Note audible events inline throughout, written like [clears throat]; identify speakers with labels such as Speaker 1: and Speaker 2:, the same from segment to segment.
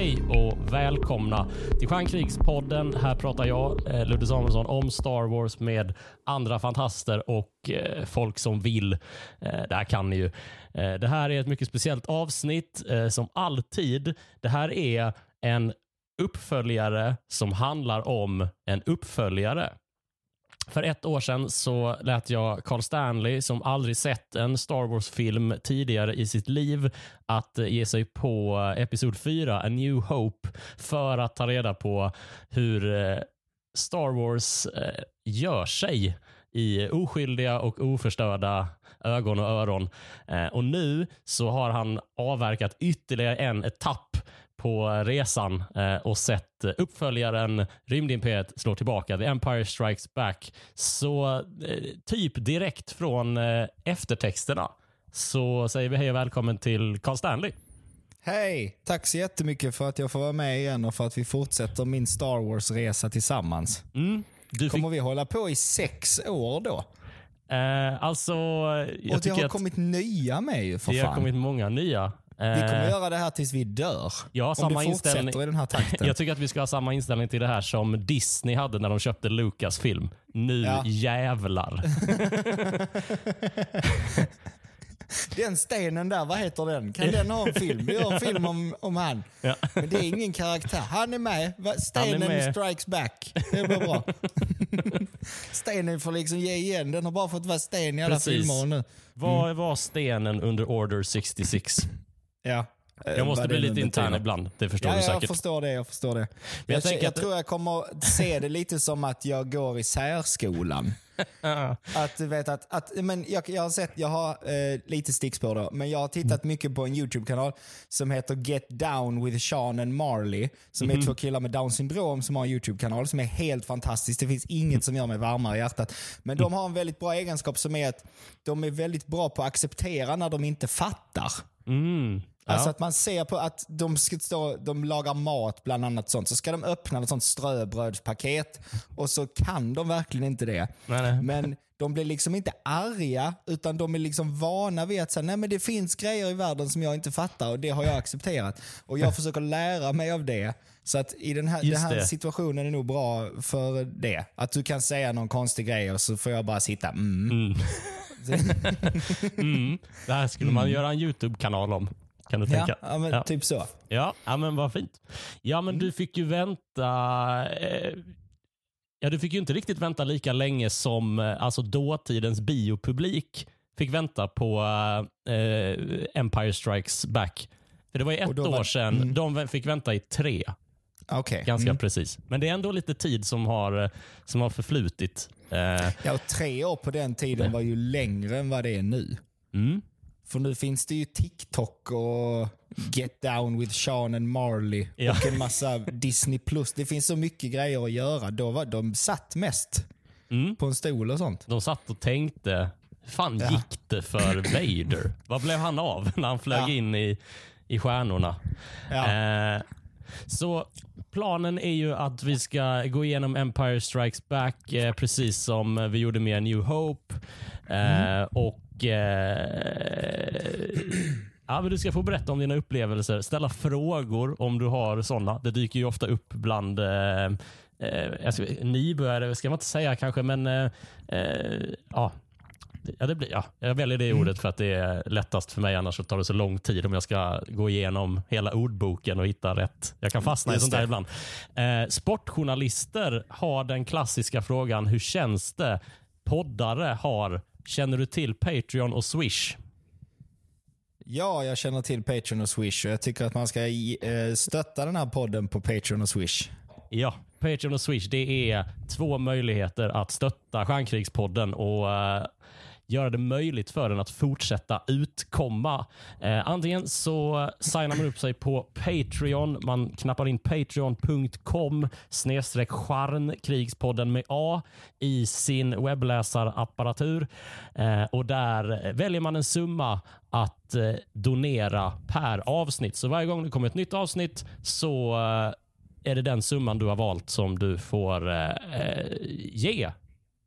Speaker 1: Hej och välkomna till Stjärnkrigspodden. Här pratar jag, eh, Ludde Samuelsson, om Star Wars med andra fantaster och eh, folk som vill. Eh, det här kan ni ju. Det här är ett mycket speciellt avsnitt, som alltid. Det här är en uppföljare som handlar om en uppföljare. För ett år sedan så lät jag Carl Stanley, som aldrig sett en Star Wars-film tidigare i sitt liv, att ge sig på Episod 4, A New Hope, för att ta reda på hur eh, Star Wars eh, gör sig i oskyldiga och oförstörda ögon och öron. Eh, och nu så har han avverkat ytterligare en etapp på resan eh, och sett uppföljaren Rymdimperiet slår tillbaka, The Empire Strikes Back. Så eh, typ direkt från eh, eftertexterna så säger vi hej och välkommen till Carl Stanley.
Speaker 2: Hej! Tack så jättemycket för att jag får vara med igen och för att vi fortsätter min Star Wars-resa tillsammans.
Speaker 1: Mm. Du fick,
Speaker 2: Kommer vi hålla på i sex år då?
Speaker 1: eh, alltså, jag
Speaker 2: och det har kommit nya med ju för
Speaker 1: det har
Speaker 2: fan.
Speaker 1: kommit många nya.
Speaker 2: Vi kommer
Speaker 1: Eh,
Speaker 2: göra det här tills vi dör.
Speaker 1: har
Speaker 2: Om
Speaker 1: samma
Speaker 2: det fortsätter
Speaker 1: inställning.
Speaker 2: i den här takten. [laughs]
Speaker 1: Jag tycker att vi ska ha samma inställning till det här som Disney hade när de köpte Lucasfilm. Nu
Speaker 2: Ja.
Speaker 1: jävlar. [laughs]
Speaker 2: Den stenen där, vad heter den? Kan den ha en film? Vi gör en film om, om han.
Speaker 1: Ja.
Speaker 2: Men det är ingen karaktär. Han är med. Stenen
Speaker 1: med.
Speaker 2: strikes back. Det blir bra. [laughs] stenen får liksom ge igen. Den har bara fått vara sten i alla
Speaker 1: Precis.
Speaker 2: filmer nu.
Speaker 1: Vad var stenen under Order 66?
Speaker 2: Ja.
Speaker 1: Jag måste bli lite intern ibland. Det förstår
Speaker 2: Ja,
Speaker 1: du
Speaker 2: jag
Speaker 1: säkert.
Speaker 2: förstår det. Jag förstår det.
Speaker 1: jag
Speaker 2: jag,
Speaker 1: tänker
Speaker 2: jag
Speaker 1: att-
Speaker 2: tror jag kommer se det lite som att jag går i särskolan. [laughs] att du vet att, att men jag, jag har sett, jag har eh, lite stickspår då, men jag har tittat mycket på en YouTube-kanal som heter Get Down with Sean and Marley. Som är två killar med down syndrom som har en YouTube-kanal som är helt fantastisk. Det finns inget som gör mig varmare i hjärtat. Men de har en väldigt bra egenskap som är att de är väldigt bra på att acceptera när de inte fattar.
Speaker 1: Mm. Ja.
Speaker 2: Alltså att man ser på att de, ska stå, de lagar mat, bland annat sånt. Så ska de öppna ett sånt ströbrödspaket och så kan de verkligen inte det.
Speaker 1: Nej, nej.
Speaker 2: Men de blir liksom inte arga, utan de är liksom vana vid att säga, nej men det finns grejer i världen som jag inte fattar och det har jag accepterat. Och jag försöker lära mig av det. Så att i den här, den här
Speaker 1: det.
Speaker 2: situationen är nog bra för det. Att du kan säga någon konstig grej och så får jag bara sitta, mm.
Speaker 1: Mm. [laughs] Det här skulle man göra en YouTube-kanal om. Kan du
Speaker 2: Ja,
Speaker 1: tänka?
Speaker 2: ja, men
Speaker 1: ja.
Speaker 2: typ så.
Speaker 1: Ja, ja, men vad fint. Ja, men du fick ju vänta... Eh, ja, du fick ju inte riktigt vänta lika länge som eh, alltså dåtidens biopublik fick vänta på eh, Empire Strikes Back. För Det var ju ett
Speaker 2: var-
Speaker 1: år sedan.
Speaker 2: mm.
Speaker 1: De fick vänta i tre,
Speaker 2: Okej.
Speaker 1: ganska
Speaker 2: Mm.
Speaker 1: precis. Men det är ändå lite tid som har, eh, som har förflutit. Eh,
Speaker 2: Ja, tre år på den tiden var ju längre än vad det är nu.
Speaker 1: mm.
Speaker 2: För nu finns det ju TikTok och Get Down with Sean and Marley
Speaker 1: Ja.
Speaker 2: och en massa Disney+. plus. Det finns så mycket grejer att göra. Då var de satt mest
Speaker 1: Mm.
Speaker 2: på en stol och sånt.
Speaker 1: De satt och tänkte, hur fan
Speaker 2: Ja.
Speaker 1: gick det för Vader? Vad blev han av [laughs] när han flög
Speaker 2: Ja.
Speaker 1: in i, i stjärnorna? Eh, så planen är ju att vi ska gå igenom Empire Strikes Back eh, precis som vi gjorde med New Hope. Eh,
Speaker 2: Mm.
Speaker 1: Och eh, [clears throat] ja, men Du ska få berätta om dina upplevelser, ställa frågor om du har sådana. Det dyker ju ofta upp bland eh, eh, ska, nybörjare, ska man inte säga kanske, men eh, eh, ja, Ja, det blir, ja, jag väljer det ordet för att det är lättast för mig. Annars så tar det så lång tid om jag ska gå igenom hela ordboken och hitta rätt. Jag kan fastna i sånt där ibland. Eh, sportjournalister har den klassiska frågan, hur känns det? Poddare har, känner du till Patreon och Swish?
Speaker 2: Ja, jag känner till Patreon och Swish och jag tycker att man ska eh, stötta den här podden på Patreon och Swish.
Speaker 1: Ja, Patreon och Swish det är två möjligheter att stötta Stjärnkrigspodden och eh, göra det möjligt för den att fortsätta utkomma. Eh, antingen så signar man upp sig på Patreon. Man knappar in patreon.com snedstreck stjärnkrigspodden med A i sin webbläsarapparatur. Eh, och där väljer man en summa att eh, donera per avsnitt. Så varje gång det kommer ett nytt avsnitt så eh, är det den summan du har valt som du får eh, eh, ge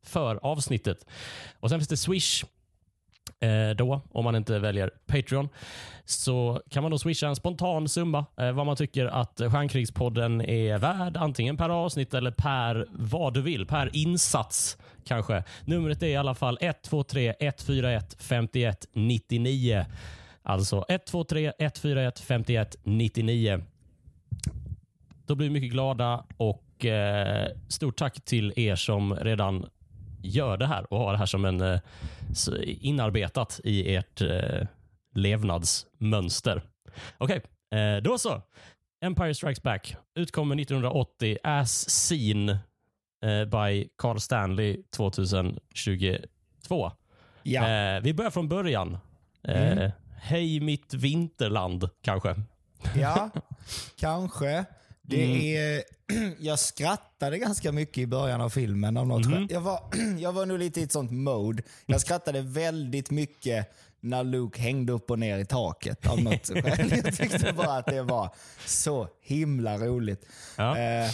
Speaker 1: för avsnittet. Och Sen finns det Swish. eh, då, om man inte väljer Patreon, så kan man då swisha en spontan summa eh, vad man tycker att Stjärnkrigspodden är värd, antingen per avsnitt eller per vad du vill, per insats kanske. Numret är i alla fall 123 141 51 99. Alltså 123 141 51 99. Då blir vi mycket glada och eh, stort tack till er som redan gör det här och har det här som en eh, inarbetat i ert eh, levnadsmönster. Okej, okay, eh, då så. Empire Strikes Back utkommer 1980 as seen by Carl Stanley 2022. Ja. Vi börjar från början. Mm. Hej mitt vinterland, kanske.
Speaker 2: Ja, kanske. Det mm. är, [clears throat] jag skrattade ganska mycket i början av filmen. Av något mm. jag, var, [clears throat] jag var nog lite i ett sånt mode. Jag skrattade väldigt mycket när Luke hängde upp och ner i taket av något [laughs] skäl. Jag tyckte bara att det var så himla roligt. Ja. Eh,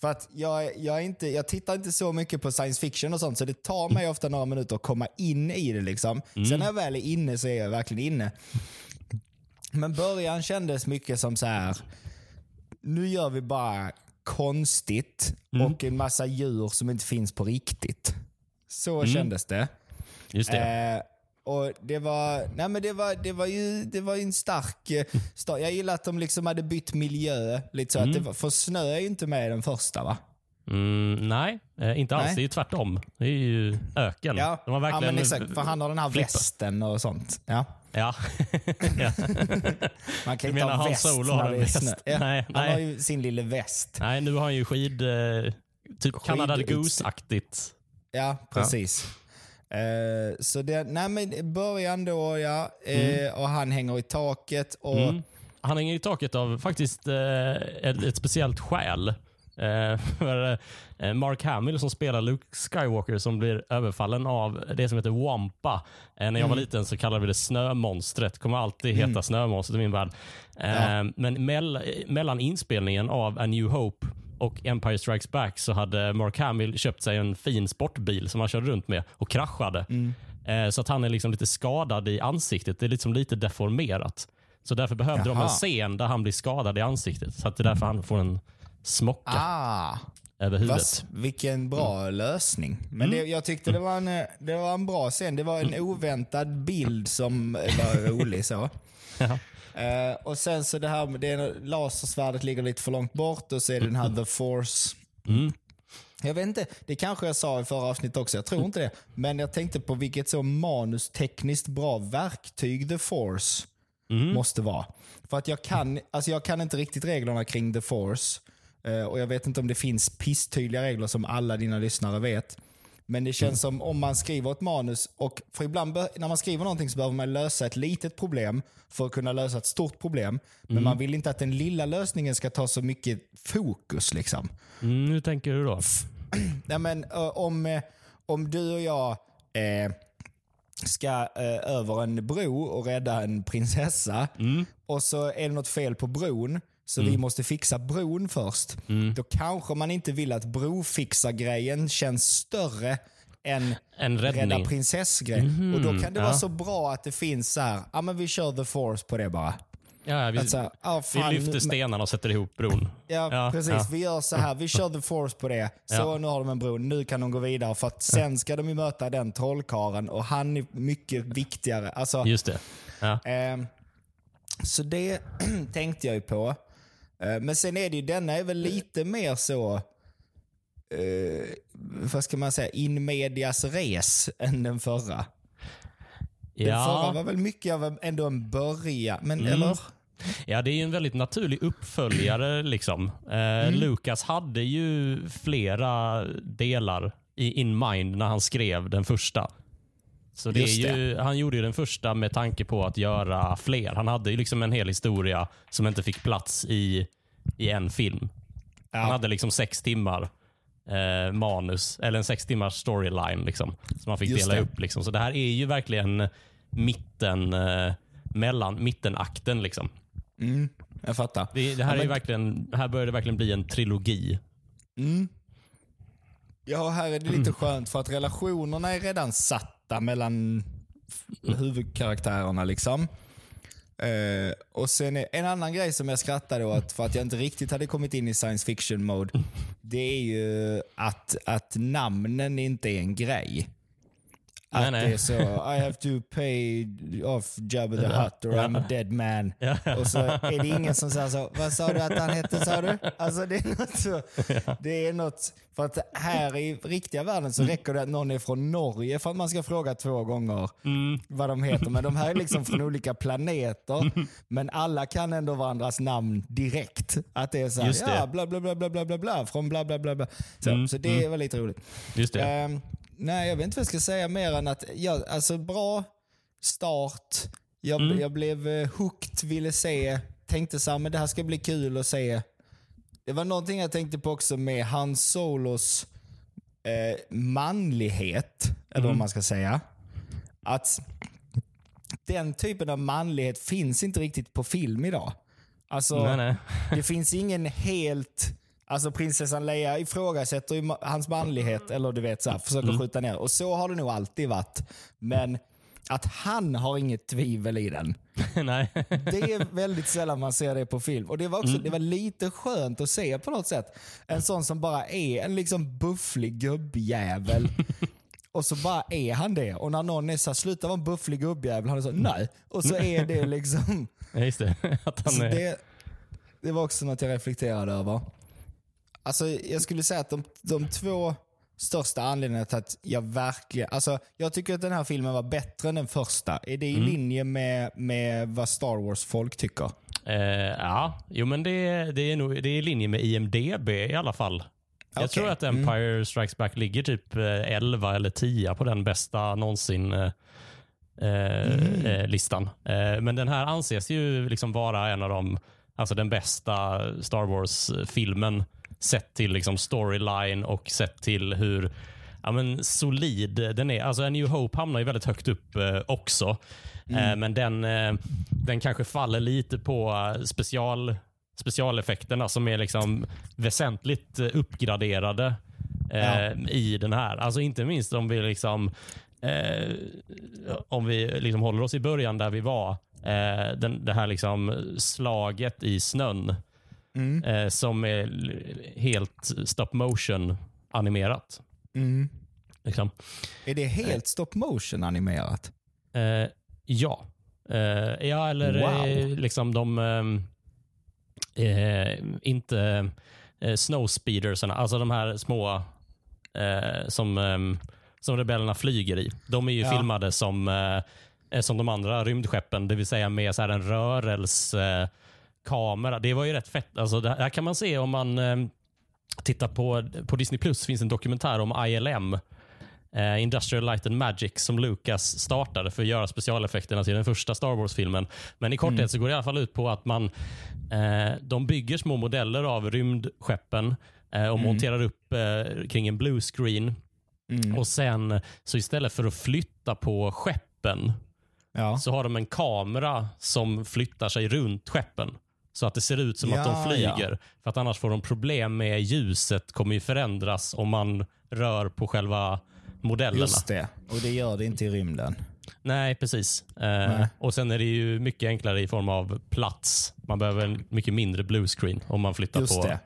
Speaker 2: för att jag, jag, inte, jag tittar inte så mycket på science fiction och sånt, så det tar mig ofta några minuter att komma in i det. Liksom. Mm. Sen när jag väl är inne så är jag verkligen inne. Men början kändes mycket som så här nu gör vi bara konstigt mm. och en massa djur som inte finns på riktigt. Så mm. kändes det.
Speaker 1: Just det.
Speaker 2: Eh, och det var, nej men det var, det var ju det var en stark eh, [laughs] start. Jag gillar att de liksom hade bytt miljö. Lite så mm. att det var, för snö är ju inte med i den första va?
Speaker 1: Mm, nej, eh, inte alls. Nej. Det är ju tvärtom. Det är ju öken.
Speaker 2: Ja,
Speaker 1: De har
Speaker 2: verkligen ja men exakt. För han har den här flippa. västen och sånt. Ja. [laughs]
Speaker 1: Ja.
Speaker 2: Man kan inte ha väst Solo när det är snö. Ja, nej, han nej. har ju sin lilla väst.
Speaker 1: Nej, nu har han ju skid... Eh, typ Canada Goose-aktigt.
Speaker 2: Ja, precis. Uh, så det, nej men början då ja, mm. uh, och han hänger i taket. Och... Mm.
Speaker 1: Han hänger i taket av faktiskt uh, ett, ett speciellt skäl. Eh, eh, Mark Hamill som spelar Luke Skywalker som blir överfallen av det som heter Wampa. Eh, när jag var mm. liten så kallade vi det snömonstret. kommer alltid heta mm. snömonstret i min värld. Ja. Men mell mellan inspelningen av A New Hope och Empire Strikes Back så hade Mark Hamill köpt sig en fin sportbil som han körde runt med och kraschade. Mm. Så att han är liksom lite skadad i ansiktet. Det är liksom lite deformerat. Så därför behövde Jaha. de en scen där han blir skadad i ansiktet. Så att det är därför han får en smocka
Speaker 2: ah,
Speaker 1: över huvudet. Vas,
Speaker 2: vilken bra mm. lösning. Men mm. det, jag tyckte det var, en, det var en bra scen. Det var en mm. oväntad bild som var rolig. så. [laughs] Uh, och sen så det här med det, lasersvärdet ligger lite för långt bort och så är det den här The Force. Mm. Jag vet inte, det kanske jag sa i förra avsnittet också, jag tror inte det. Men jag tänkte på vilket så manustekniskt bra verktyg The Force mm. måste vara. För att jag kan, alltså jag kan inte riktigt reglerna kring The Force. Uh, och Jag vet inte om det finns pisstydliga regler som alla dina lyssnare vet. Men det känns mm. som om man skriver ett manus, och för ibland när man skriver någonting så behöver man lösa ett litet problem för att kunna lösa ett stort problem. Men mm. man vill inte att den lilla lösningen ska ta så mycket fokus. liksom.
Speaker 1: Mm, hur tänker du då? [clears throat]
Speaker 2: Nej, men, om, uh, om du och jag eh, ska eh, över en bro och rädda en prinsessa mm. och så är det något fel på bron så mm. vi måste fixa bron först. Mm. Då kanske man inte vill att brofixar-grejen känns större än en rädda prinsess-grejen. Mm. Och då kan det ja. vara så bra att det finns så här, ja men vi kör the force på det bara.
Speaker 1: Ja, vi, här, oh, fan, vi lyfter stenarna och sätter ihop bron.
Speaker 2: Ja, ja precis. Ja. Vi gör så här. Vi kör the force på det. Så ja. nu har de en bro. Nu kan de gå vidare. För att sen ska de ju möta den trollkaren och han är mycket viktigare. Alltså,
Speaker 1: Just det.
Speaker 2: Eh, så det [clears throat] tänkte jag ju på. Eh, men sen är det ju, denna är väl lite mer så, eh, vad ska man säga, in medias res än den förra. Den ja. förra var väl mycket av ändå en början, men mm. eller?
Speaker 1: Ja, det är ju en väldigt naturlig uppföljare. liksom. Eh, mm. Lucas hade ju flera delar i in mind när han skrev den första. Så det är ju, Han gjorde ju den första med tanke på att göra fler. Han hade ju liksom en hel historia som inte fick plats i, i en film. Ja. Han hade liksom sex timmar eh, manus, eller en sex timmars storyline liksom, som han fick Just dela det. upp. Liksom. Så det här är ju verkligen mitten, eh, mellan, mittenakten. Liksom.
Speaker 2: Mm, jag fattar.
Speaker 1: Det, det här, ja, är verkligen, här börjar det verkligen bli en trilogi.
Speaker 2: Mm. Ja, här är det lite skönt för att relationerna är redan satta mellan huvudkaraktärerna. liksom. Uh, och sen En annan grej som jag skrattade åt för att jag inte riktigt hade kommit in i science fiction mode. Det är ju att, att namnen inte är en grej. Att
Speaker 1: Nej, nej.
Speaker 2: det är så, I have to pay off Jabba the Hutt or I'm a dead man.
Speaker 1: Ja.
Speaker 2: Och så är det ingen som säger så, vad sa du att han hette sa du? Alltså det är något så, det är något, för att här i riktiga världen
Speaker 1: Mm.
Speaker 2: så räcker det att någon är från Norge för att man ska fråga två gånger
Speaker 1: Mm.
Speaker 2: vad de heter. Men de här är liksom från olika planeter, men alla kan ändå varandras namn direkt. Att det är så här,
Speaker 1: det.
Speaker 2: ja bla bla bla bla bla bla från bla bla bla bla. Så,
Speaker 1: Mm,
Speaker 2: så det var lite roligt.
Speaker 1: Just det.
Speaker 2: Ehm, nej, jag vet inte vad jag ska säga mer än att, ja, alltså bra start. Jag,
Speaker 1: Mm.
Speaker 2: jag blev uh, hooked, ville se, tänkte så här, men det här ska bli kul att se. Det var någonting jag tänkte på också med Hans Solos eh, manlighet, eller
Speaker 1: Mm.
Speaker 2: vad man ska säga. Att den typen av manlighet finns inte riktigt på film idag. Alltså,
Speaker 1: nej, nej.
Speaker 2: det finns ingen helt... Alltså prinsessan Leia ifrågasätter ju hans manlighet, eller du vet, så här, försöker
Speaker 1: Mm.
Speaker 2: skjuta ner. Och så har det nog alltid varit. Men att han har inget tvivel i den. [laughs]
Speaker 1: nej.
Speaker 2: Det är väldigt sällan man ser det på film. Och Det var också
Speaker 1: Mm.
Speaker 2: det var lite skönt att se på något sätt. En sån som bara är en liksom bufflig gubbjävel. [laughs] Och så bara är han det. Och när någon är så här, sluta vara en bufflig gubbjävel, han är så nej. Och så är det [laughs] liksom...
Speaker 1: Ja, Just det. Att han är...
Speaker 2: det, det var också något jag reflekterade över. Alltså, jag skulle säga att de, de två största anledningarna till att jag verkligen... Alltså, jag tycker att den här filmen var bättre än den första. Är det i
Speaker 1: Mm.
Speaker 2: linje med, med vad Star Wars-folk tycker?
Speaker 1: Eh, ja, jo men det, det, är nog, det är i linje med IMDB i alla fall. Jag tror att Empire Strikes Back ligger typ eh, 11 eller 10 på den bästa någonsin eh, eh, eh, listan. Eh, men den här anses ju liksom vara en av de, alltså den bästa Star Wars-filmen sett till liksom storyline och sett till hur ja, men solid den är. Alltså A New Hope hamnar ju väldigt högt upp eh, också. Eh, men den, eh, den kanske faller lite på eh, special, specialeffekterna som är liksom väsentligt eh, uppgraderade eh,
Speaker 2: Ja.
Speaker 1: i den här. Alltså inte minst om vi liksom eh, om vi liksom håller oss i början där vi var. Eh, den, det här liksom slaget i snön
Speaker 2: Mm.
Speaker 1: eh, som är helt stop motion animerat.
Speaker 2: Mm.
Speaker 1: Liksom.
Speaker 2: Är det helt stop motion animerat?
Speaker 1: Eh, ja. Eh, ja, eller
Speaker 2: Wow.
Speaker 1: eh, liksom de... Eh, inte eh, snowspeedersarna, alltså de här små eh, som, ehm, som rebellerna flyger i. De är ju
Speaker 2: Ja.
Speaker 1: filmade som, eh, eh, som de andra rymdskeppen, det vill säga med så en rörelsekamera. det var ju rätt fett. Alltså, det här kan man se om man eh, tittar på, på Disney Plus finns en dokumentär om ILM, eh, Industrial Light and Magic, som Lucas startade för att göra specialeffekterna till den första Star Wars-filmen. Men i korthet så går det i alla fall ut på att man eh, de bygger små modeller av rymdskeppen eh, och monterar upp eh, kring en blue screen.
Speaker 2: Mm.
Speaker 1: Och sen, så istället för att flytta på skeppen,
Speaker 2: Ja.
Speaker 1: så har de en kamera som flyttar sig runt skeppen. Så att det ser ut som att de
Speaker 2: Ja,
Speaker 1: flyger. För att annars får de problem med ljuset kommer ju förändras om man rör på själva modellerna.
Speaker 2: Just det. Och det gör det inte i rymden.
Speaker 1: Nej, precis. Eh, och Sen är det ju mycket enklare i form av plats. Man behöver en mycket mindre blue screen om man flyttar
Speaker 2: Just
Speaker 1: på.
Speaker 2: det.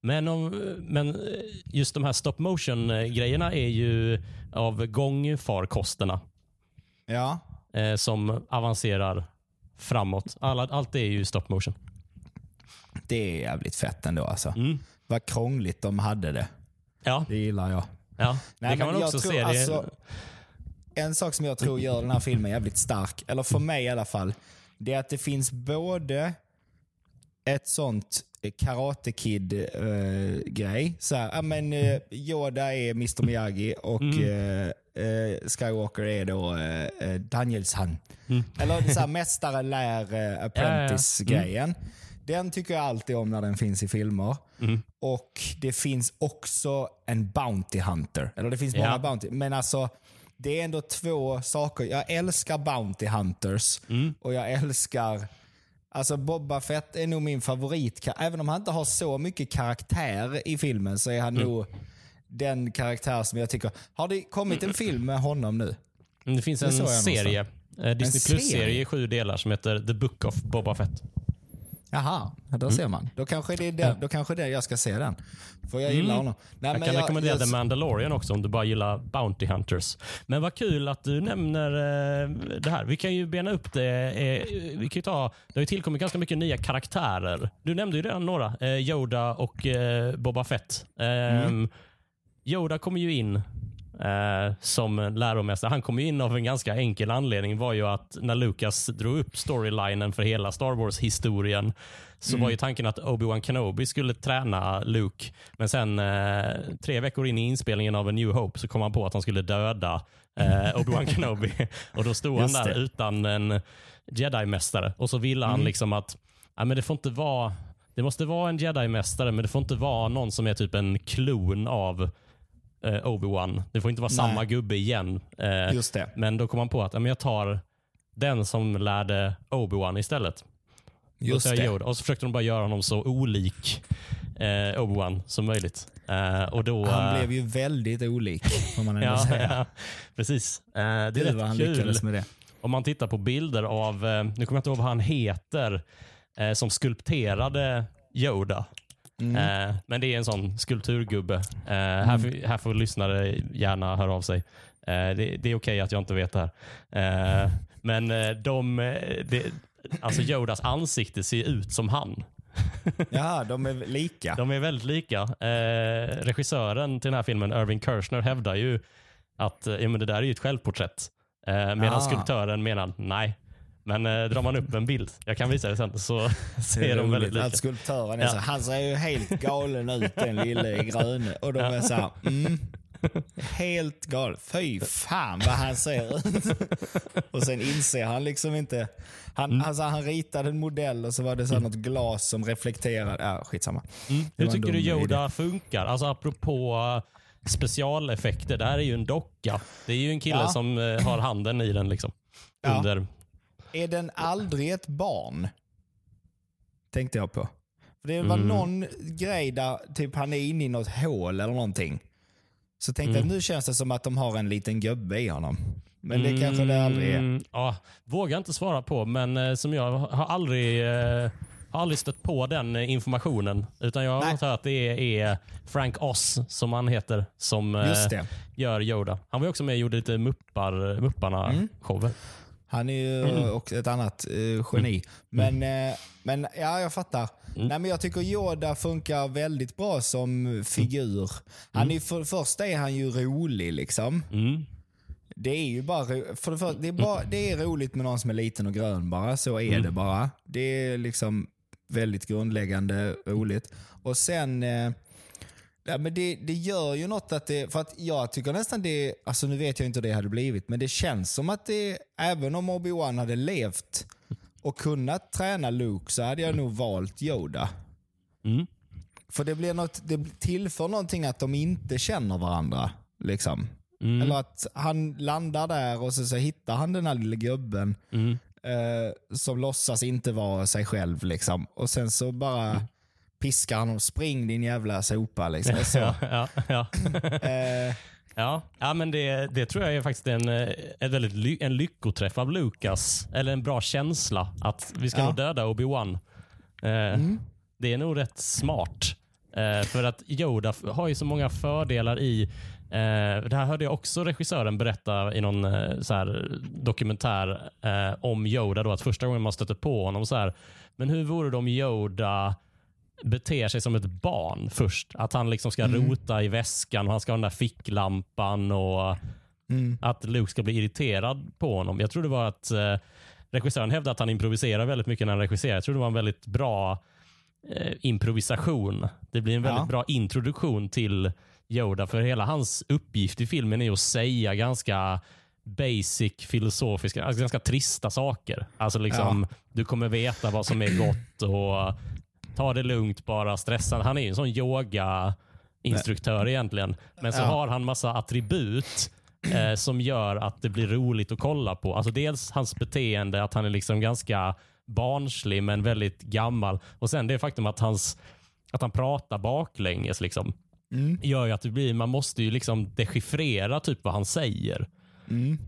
Speaker 1: Men, om, men just de här stop motion-grejerna är ju av gångfarkosterna
Speaker 2: Ja.
Speaker 1: eh, som avancerar framåt. Alla, allt är ju stop motion.
Speaker 2: Det är jävligt fett ändå alltså.
Speaker 1: Mm.
Speaker 2: Vad krångligt de hade det.
Speaker 1: Ja,
Speaker 2: Det gillar jag.
Speaker 1: ja.
Speaker 2: Nej,
Speaker 1: det kan man också
Speaker 2: tror
Speaker 1: se. Det,
Speaker 2: alltså- En sak som jag tror gör den här filmen jävligt stark, eller för mig i alla fall, det är att det finns både ett sånt Karate Kid-grej. så här, men eh, Yoda är Mr Miyagi och eh, eh, Skywalker är då eh, eh, Danielsson. Eller så här, mästare lär eh, apprentice-grejen. Den tycker jag alltid om när den finns i filmer. Och det finns också en Bounty Hunter. Eller det finns många
Speaker 1: Ja.
Speaker 2: Bounty. Men alltså, det är ändå två saker. Jag älskar Bounty Hunters och jag älskar Alltså Boba Fett är nog min favorit. Även om han inte har så mycket karaktär i filmen så är han nog den karaktär som jag tycker... Har det kommit en film med honom nu?
Speaker 1: Det finns
Speaker 2: Det
Speaker 1: en
Speaker 2: jag
Speaker 1: serie, eh, Disney
Speaker 2: serie?
Speaker 1: Plus-serie i sju delar som heter The Book of Boba Fett.
Speaker 2: Jaha, ja, då ser man. Då kanske, det är det, då kanske det är jag ska se den. För jag gillar honom. Nej,
Speaker 1: Jag
Speaker 2: men
Speaker 1: kan rekommendera
Speaker 2: jag-
Speaker 1: The Mandalorian också om du bara gillar Bounty Hunters. Men vad kul att du nämner eh, det här. Vi kan ju bena upp det. Eh, vi kan ju ta, det har ju tillkommit ganska mycket nya karaktärer. Du nämnde ju redan några. Eh, Yoda och eh, Boba Fett. Eh, Yoda kommer ju in eh, som läromästare. Han kom in av en ganska enkel anledning. var ju att när Lucas drog upp storylinen för hela Star Wars-historien så var ju tanken att Obi-Wan Kenobi skulle träna Luke. Men sen eh, tre veckor in i inspelningen av A New Hope så kom han på att han skulle döda eh, Obi-Wan [laughs] Kenobi. Och då stod
Speaker 2: Just
Speaker 1: han där
Speaker 2: det.
Speaker 1: utan en jedi-mästare. Och så ville han liksom att ja, men det får inte vara det måste vara en jedi-mästare, men det får inte vara någon som är typ en klon av eh, Obi-Wan. Det får inte vara
Speaker 2: Nej.
Speaker 1: samma gubbe igen. Eh,
Speaker 2: Just det.
Speaker 1: Men då kom man på att ja, men jag tar den som lärde Obi-Wan istället.
Speaker 2: Just
Speaker 1: jag
Speaker 2: det.
Speaker 1: Yoda. Och så försökte de bara göra honom så olik eh, Obi-Wan som möjligt. Eh, och då,
Speaker 2: Han
Speaker 1: eh,
Speaker 2: blev ju väldigt olik, får man [laughs] ändå
Speaker 1: ja,
Speaker 2: säga.
Speaker 1: ja, precis. Eh, det är
Speaker 2: Gud vad han
Speaker 1: rätt kul
Speaker 2: med det.
Speaker 1: om man tittar på bilder av, eh, nu kommer jag inte ihåg vad han heter, som skulpterade Yoda.
Speaker 2: Mm.
Speaker 1: Eh, men det är en sån skulpturgubbe. Eh, här, får, här får lyssnare gärna höra av sig. Eh, det, det är okej att jag inte vet det här. Eh, men eh, de, eh, det, alltså Yodas ansikte ser ut som han. [laughs]
Speaker 2: Jaha, de är lika.
Speaker 1: De är väldigt lika. Regissören till den här filmen, Irving Kershner, hävdar ju att ja, men det där är ju ett självporträtt. Eh, medan
Speaker 2: Ah.
Speaker 1: skulptören menar nej. Men eh, drar man upp en bild, jag kan visa det sen, så [laughs] ser de väldigt lika.
Speaker 2: att skulptören är
Speaker 1: Ja.
Speaker 2: så, han ser ju helt galen ut den lille gröne. Och de är så här, mm, helt galen. Fy fan vad han ser ut. [laughs] Och sen inser han liksom inte. Han,
Speaker 1: Mm.
Speaker 2: alltså, han ritade en modell och så var det så här något glas som reflekterade. Ja, skitsamma.
Speaker 1: Mm. Hur tycker du Yoda funkar? Alltså apropå eh, specialeffekter, det här är ju en docka. Det är ju en kille
Speaker 2: Ja.
Speaker 1: som eh, har handen i den liksom.
Speaker 2: Ja.
Speaker 1: Under.
Speaker 2: Är den aldrig ett barn? Tänkte jag på. För det var
Speaker 1: Mm.
Speaker 2: någon grej där typ han är inne i något hål eller någonting. Så tänkte
Speaker 1: Mm.
Speaker 2: jag nu känns det som att de har en liten gubbe i honom. Men det kanske det aldrig är.
Speaker 1: Mm, Ja, vågar inte svara på, men eh, som jag har aldrig, eh, har aldrig stött på den informationen. Utan jag höra att det är Frank Oz, som han heter, som eh, gör Yoda. Han var också med och gjorde lite muppar,
Speaker 2: Mm. Han är ju
Speaker 1: Mm.
Speaker 2: också ett annat eh, geni. Men, eh, men ja, jag fattar.
Speaker 1: Mm.
Speaker 2: Nej, men jag tycker Yoda funkar väldigt bra som figur. Han är, för det första är han ju rolig liksom.
Speaker 1: Mm.
Speaker 2: Det är ju bara, för det, första, det, är bara det är roligt med någon som är liten och grön bara. Så är
Speaker 1: Mm.
Speaker 2: det bara. Det är liksom väldigt grundläggande roligt. Och sen, eh, ja, men det, det gör ju något att det, för att jag tycker nästan det, alltså nu vet jag inte hur det hade blivit, men det känns som att det, även om Obi-Wan hade levt och kunnat träna Luke så hade jag nog valt Yoda.
Speaker 1: Mm.
Speaker 2: För det blir något, det tillför någonting att de inte känner varandra. Liksom.
Speaker 1: Mm.
Speaker 2: Eller att han landar där och så, så hittar han den här lilla gubben
Speaker 1: Mm.
Speaker 2: eh, som låtsas inte vara sig själv. Liksom. Och sen så bara
Speaker 1: Mm.
Speaker 2: Piskar han och spring din jävla sopa. Liksom. [laughs] Så,
Speaker 1: Ja, ja, ja. [laughs]
Speaker 2: eh,
Speaker 1: Ja, ja men det, det tror jag är faktiskt en, eh, ett väldigt ly, en lyckoträff av Lucas. Eller en bra känsla att vi ska
Speaker 2: Ja.
Speaker 1: nog döda Obi-Wan. Eh, Det är nog rätt smart. Eh, för att Yoda har ju så många fördelar i Eh, det här hörde jag också regissören berätta i någon eh, så här, dokumentär eh, om Yoda. Då, att första gången man stötte på honom så här, men hur vore det om Yoda beter sig som ett barn först? Att han liksom ska rota i väskan och han ska ha den där ficklampan och
Speaker 2: mm,
Speaker 1: att Luke ska bli irriterad på honom. Jag tror det var att eh, regissören hävdade att han improviserar väldigt mycket när han regisserar. Jag tror det var en väldigt bra eh, improvisation. Det blir en väldigt
Speaker 2: Ja.
Speaker 1: bra introduktion till Yoda, för hela hans uppgift i filmen är att säga ganska basic filosofiska, alltså ganska trista saker. Alltså liksom, du kommer veta vad som är gott och ta det lugnt bara, stressa. Han är ju en sån yoga instruktör egentligen. Men så
Speaker 2: Ja.
Speaker 1: har han massa attribut eh, som gör att det blir roligt att kolla på. Alltså dels hans beteende, att han är liksom ganska barnslig men väldigt gammal. Och sen det faktum att, hans, att han pratar baklänges. Liksom,
Speaker 2: mm,
Speaker 1: gör ju att det blir, man måste ju liksom dechiffrera typ vad han säger.
Speaker 2: mm.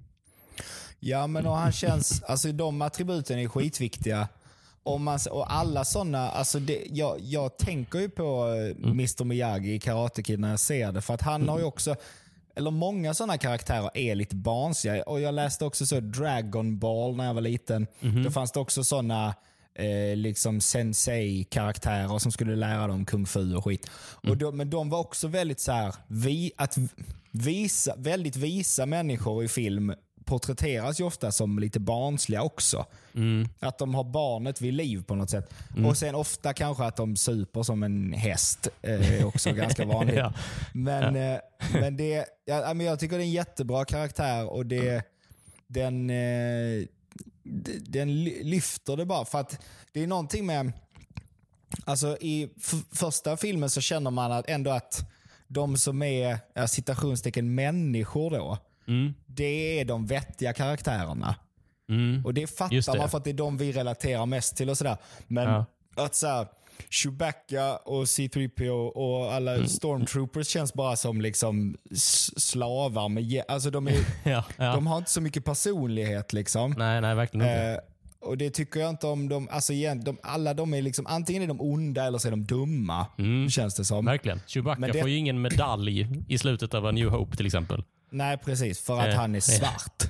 Speaker 2: Ja, men och han känns, alltså de attributen är skitviktiga. Om man, och alla sådana, alltså det, jag, jag tänker ju på eh, Mr Miyagi i Karate Kid när jag ser det. För att han har ju också, eller många sådana karaktärer är lite barnsliga. Och jag läste också så Dragon Ball när jag var liten. Då fanns det också sådana eh, liksom sensei-karaktärer som skulle lära dem kung fu och skit. Och då, men de var också väldigt så här, vi, att visa, väldigt visa människor i film porträtteras ju ofta som lite barnsliga också. Att de har barnet vid liv på något sätt. Och sen ofta kanske att de super som en häst. eh, är också [laughs] ganska vanligt.
Speaker 1: Ja.
Speaker 2: Men, eh, men det, ja, men jag tycker det är en jättebra karaktär och det, den, eh, den ly- lyfter det bara. För att det är någonting med, alltså i första filmen så känner man att ändå att de som är ja, citationstecken människor då, det är de vettiga karaktärerna.
Speaker 1: Mm.
Speaker 2: Och det fattar
Speaker 1: det.
Speaker 2: man för att det är de vi relaterar mest till och sådär. Men
Speaker 1: Ja.
Speaker 2: att så här, Chewbacca och C3PO och alla
Speaker 1: Mm.
Speaker 2: stormtroopers känns bara som liksom slavar. Med, alltså de, är, [laughs]
Speaker 1: Ja, ja.
Speaker 2: de har inte så mycket personlighet. liksom.
Speaker 1: Nej, nej, verkligen inte.
Speaker 2: Eh, och Det tycker jag inte om. De, alltså igen, de, alla de är liksom, antingen är de onda eller så är de dumma. Känns det som.
Speaker 1: Verkligen. Chewbacca
Speaker 2: det-
Speaker 1: får ju ingen medalj i slutet av A New Hope till exempel.
Speaker 2: Nej, precis. För att
Speaker 1: Eh,
Speaker 2: han är svart.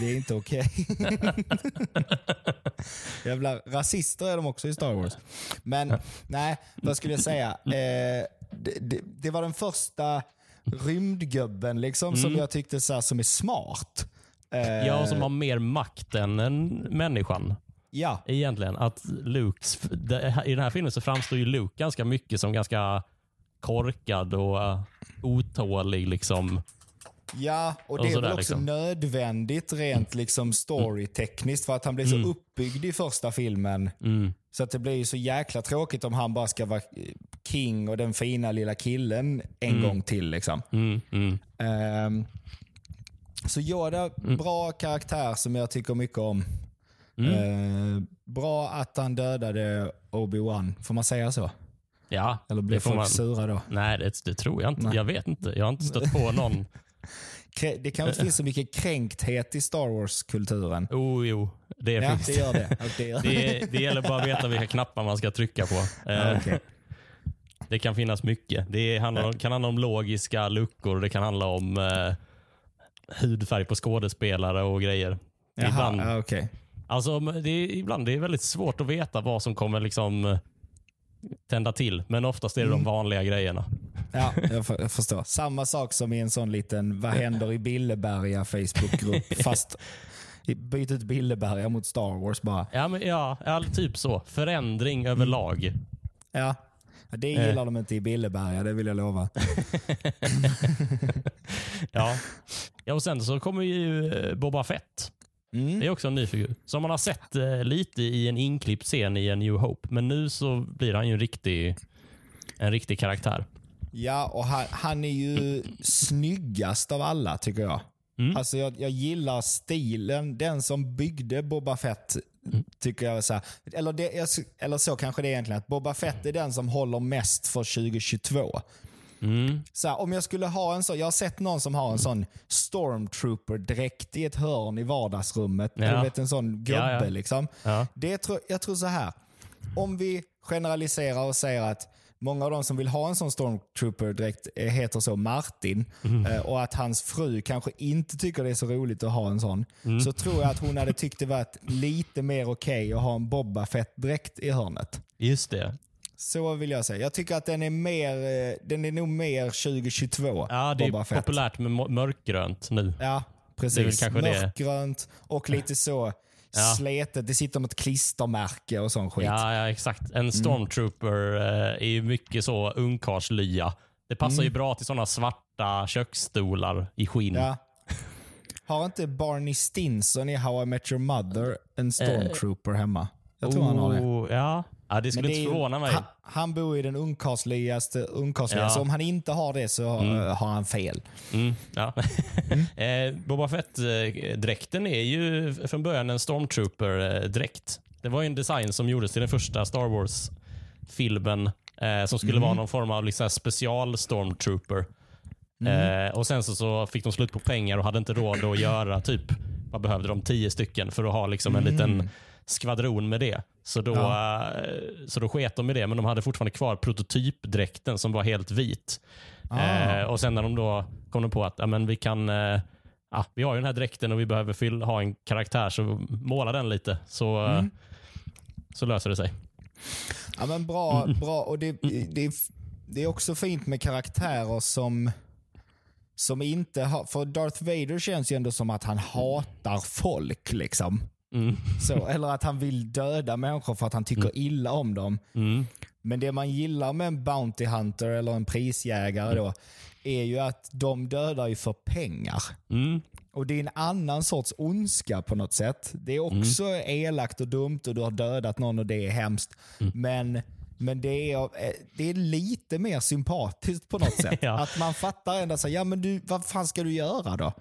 Speaker 2: Det är inte okej. [laughs] Jävla rasister är de också i Star Wars. Men nej, vad skulle jag säga? Eh, det, det, det var den första rymdgubben liksom, som jag tyckte så här, som är smart. Eh,
Speaker 1: Ja, som har mer makt än en människan.
Speaker 2: ja,
Speaker 1: Egentligen. Att Lukes, I den här filmen så framstår ju Luke ganska mycket som ganska korkad och uh, otålig. Liksom.
Speaker 2: Ja, och
Speaker 1: Och
Speaker 2: det är
Speaker 1: sådär,
Speaker 2: väl också
Speaker 1: liksom.
Speaker 2: nödvändigt rent liksom storytekniskt för att han blir så uppbyggd i första filmen.
Speaker 1: Mm.
Speaker 2: Så att det blir ju så jäkla tråkigt om han bara ska vara king och den fina lilla killen en gång till. Liksom.
Speaker 1: Mm, mm.
Speaker 2: Ehm, så Yoda, bra karaktär som jag tycker mycket om. Ehm, bra att han dödade Obi-Wan. Får man säga så?
Speaker 1: Ja,
Speaker 2: Eller blir folk
Speaker 1: man.
Speaker 2: sura då?
Speaker 1: Nej, det, det tror jag inte. Jag vet inte. Jag har inte stött på någon. [laughs]
Speaker 2: Det kanske finns så mycket kränkthet i Star Wars-kulturen.
Speaker 1: Oh, jo, det
Speaker 2: Ja,
Speaker 1: finns
Speaker 2: det gör det. Det, gör.
Speaker 1: Det, det gäller bara att veta vilka knappar man ska trycka på. Eh,
Speaker 2: okej.
Speaker 1: Det kan finnas mycket. Det handlar om, kan handla om logiska luckor. Det kan handla om eh, hudfärg på skådespelare och grejer.
Speaker 2: Jaha,
Speaker 1: ibland,
Speaker 2: okej.
Speaker 1: alltså, det är, ibland det är väldigt svårt att veta vad som kommer liksom tända till. Men oftast är det
Speaker 2: Mm.
Speaker 1: de vanliga grejerna.
Speaker 2: Ja, [laughs] jag, för, jag förstår. Samma sak som i en sån liten Vad händer i Billeberga Facebookgrupp. [laughs] fast byt ut Billeberga mot Star Wars bara.
Speaker 1: Ja, men, ja, ja typ så. Förändring
Speaker 2: Mm.
Speaker 1: överlag.
Speaker 2: Ja. Det
Speaker 1: Eh.
Speaker 2: gillar de inte i Billeberga, det vill jag lova. [laughs]
Speaker 1: Ja. ja, och sen så kommer ju eh, Boba Fett.
Speaker 2: Mm.
Speaker 1: Det är också en ny figur. Som man har sett eh, lite i en inklippt scen i en New Hope. Men nu så blir han ju en riktig, en riktig karaktär.
Speaker 2: Ja, och han, han är ju snyggast av alla tycker jag.
Speaker 1: Mm.
Speaker 2: Alltså jag, jag gillar stilen. Den som byggde Boba Fett
Speaker 1: Mm.
Speaker 2: tycker jag så här, eller, det, eller så kanske det är egentligen, att Boba Fett är den som håller mest för 2022.
Speaker 1: Mm.
Speaker 2: Så här, om jag skulle ha en sån, jag har sett någon som har en sån stormtrooper-dräkt i ett hörn i vardagsrummet.
Speaker 1: Ja.
Speaker 2: Du vet en sån gubbe
Speaker 1: Ja, ja.
Speaker 2: liksom.
Speaker 1: Ja.
Speaker 2: Det tror, jag tror så här. Om vi generaliserar och säger att många av de som vill ha en sån stormtrooper-dräkt heter så Martin eh, och att hans fru kanske inte tycker det är så roligt att ha en sån.
Speaker 1: Mm.
Speaker 2: Så tror jag att hon hade tyckt det varit lite mer okej att ha en Boba Fett-dräkt i hörnet.
Speaker 1: Just det.
Speaker 2: Så vill jag säga. Jag tycker att den är mer, eh, den är nog mer 2022.
Speaker 1: Ja, det är
Speaker 2: Boba Fett.
Speaker 1: populärt med mörkgrönt nu.
Speaker 2: Ja,
Speaker 1: är
Speaker 2: precis. Mörkgrönt och lite så
Speaker 1: Ja.
Speaker 2: sletet. Det sitter ett klistermärke och sån skit.
Speaker 1: Ja, ja, exakt.
Speaker 2: Mm.
Speaker 1: En stormtrooper eh, är ju mycket så ungkarlslya. Det passar ju bra till sådana svarta köksstolar i skinn.
Speaker 2: Mm. Ja. Har inte Barney Stinson i How I Met Your Mother en stormtrooper hemma? Jag tror han har det.
Speaker 1: Oh, Ja. Ja, det skulle
Speaker 2: det
Speaker 1: inte
Speaker 2: ju-
Speaker 1: förvåna mig.
Speaker 2: Han, han bor i den ungkarlsligaste ungkarlsliga,
Speaker 1: Ja.
Speaker 2: så om han inte har det så eh, har han fel.
Speaker 1: Mm, ja. [laughs] eh, Boba Fett-dräkten är ju från början en Stormtrooper-dräkt. Det var ju en design som gjordes till den första Star Wars-filmen eh, som skulle vara någon form av liksom special Stormtrooper. Eh, och Sen så, så fick de slut på pengar och hade inte råd att göra typ vad behövde de? Tio stycken för att ha liksom en liten skvadron med det. Så då,
Speaker 2: Ja.
Speaker 1: eh, så då sket de i det, men de hade fortfarande kvar prototypdräkten som var helt vit.
Speaker 2: Ah.
Speaker 1: Eh, och Sen när de då kom de på att ja, men vi kan eh, ja, vi har ju den här dräkten och vi behöver fyll, ha en karaktär, så måla den lite så,
Speaker 2: Mm.
Speaker 1: så löser det sig.
Speaker 2: Ja men bra, bra. och det, det, är- det är också fint med karaktärer som som inte har, för Darth Vader känns ju ändå som att han hatar folk. liksom.
Speaker 1: Mm.
Speaker 2: Så, eller att han vill döda människor för att han tycker illa om dem.
Speaker 1: Mm.
Speaker 2: Men det man gillar med en Bounty Hunter eller en prisjägare då, är ju att de dödar ju för pengar.
Speaker 1: Mm.
Speaker 2: Och det är en annan sorts ondska på något sätt. Det är också elakt och dumt och du har dödat någon och det är hemskt. Men, men det, är, eh, det är lite mer sympatiskt på något [laughs] sätt.
Speaker 1: Ja.
Speaker 2: Att man fattar ändå så ja men du, vad fan ska du göra då?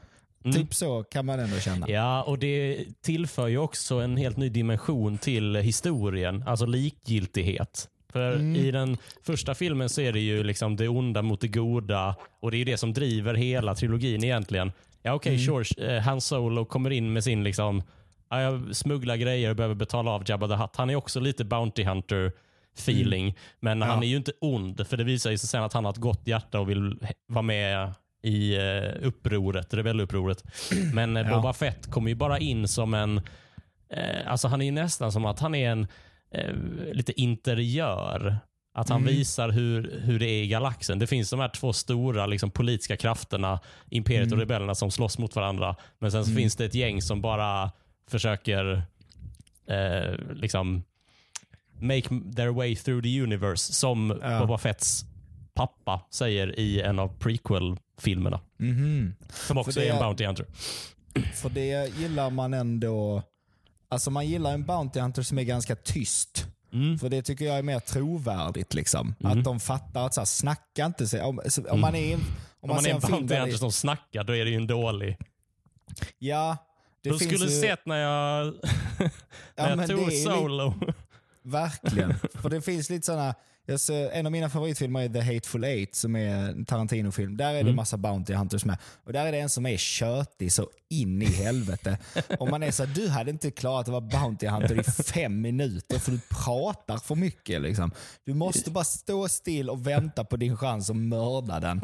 Speaker 2: Typ så kan man ändå känna.
Speaker 1: Ja, och det tillför ju också en helt ny dimension till historien, alltså likgiltighet. För i den första filmen så är det ju liksom det onda mot det goda och det är ju det som driver hela trilogin egentligen. Ja okej, sure, eh, Han Solo kommer in med sin liksom, ja, jag smugglar grejer och behöver betala av Jabba the Hutt. Han är också lite Bounty Hunter feeling, men han är ju inte ond för det visar ju sig sen att han har ett gott hjärta och vill vara med i eh, upproret, rebellupproret. Men eh,
Speaker 2: Ja.
Speaker 1: Boba Fett kommer ju bara in som en, eh, alltså han är ju nästan som att han är en lite interiör. Att han visar hur, hur det är i galaxen. Det finns de här två stora liksom, politiska krafterna, Imperiet och rebellerna, som slåss mot varandra. Men sen så finns det ett gäng som bara försöker eh, liksom make their way through the universe, som
Speaker 2: Ja.
Speaker 1: Boba Fetts pappa säger i en av prequel-filmerna.
Speaker 2: Mhm.
Speaker 1: Som också
Speaker 2: det
Speaker 1: är en Bounty Hunter.
Speaker 2: För det gillar man ändå. Alltså man gillar en Bounty Hunter som är ganska tyst.
Speaker 1: Mm.
Speaker 2: För det tycker jag är mer trovärdigt. Liksom. Att de fattar att så här, snacka inte. Så, om, så, om man är, om
Speaker 1: Om
Speaker 2: man
Speaker 1: är
Speaker 2: en
Speaker 1: Bounty Hunter som snackar, då är det ju en dålig.
Speaker 2: Ja, det
Speaker 1: Du skulle
Speaker 2: ju,
Speaker 1: sett när jag, [laughs]
Speaker 2: Ja,
Speaker 1: när
Speaker 2: men
Speaker 1: jag tog solo.
Speaker 2: Verkligen. [laughs] För det finns lite sådana, ser, en av mina favoritfilmer är The Hateful Eight som är en Tarantino-film. Där är det massa Bounty Hunters med. Och där är det en som är tjötig så in i helvete. [laughs] Och man är så du hade inte klarat att vara Bounty Hunter i fem minuter för du pratar för mycket. Liksom. Du måste bara stå still och vänta på din chans att mörda den.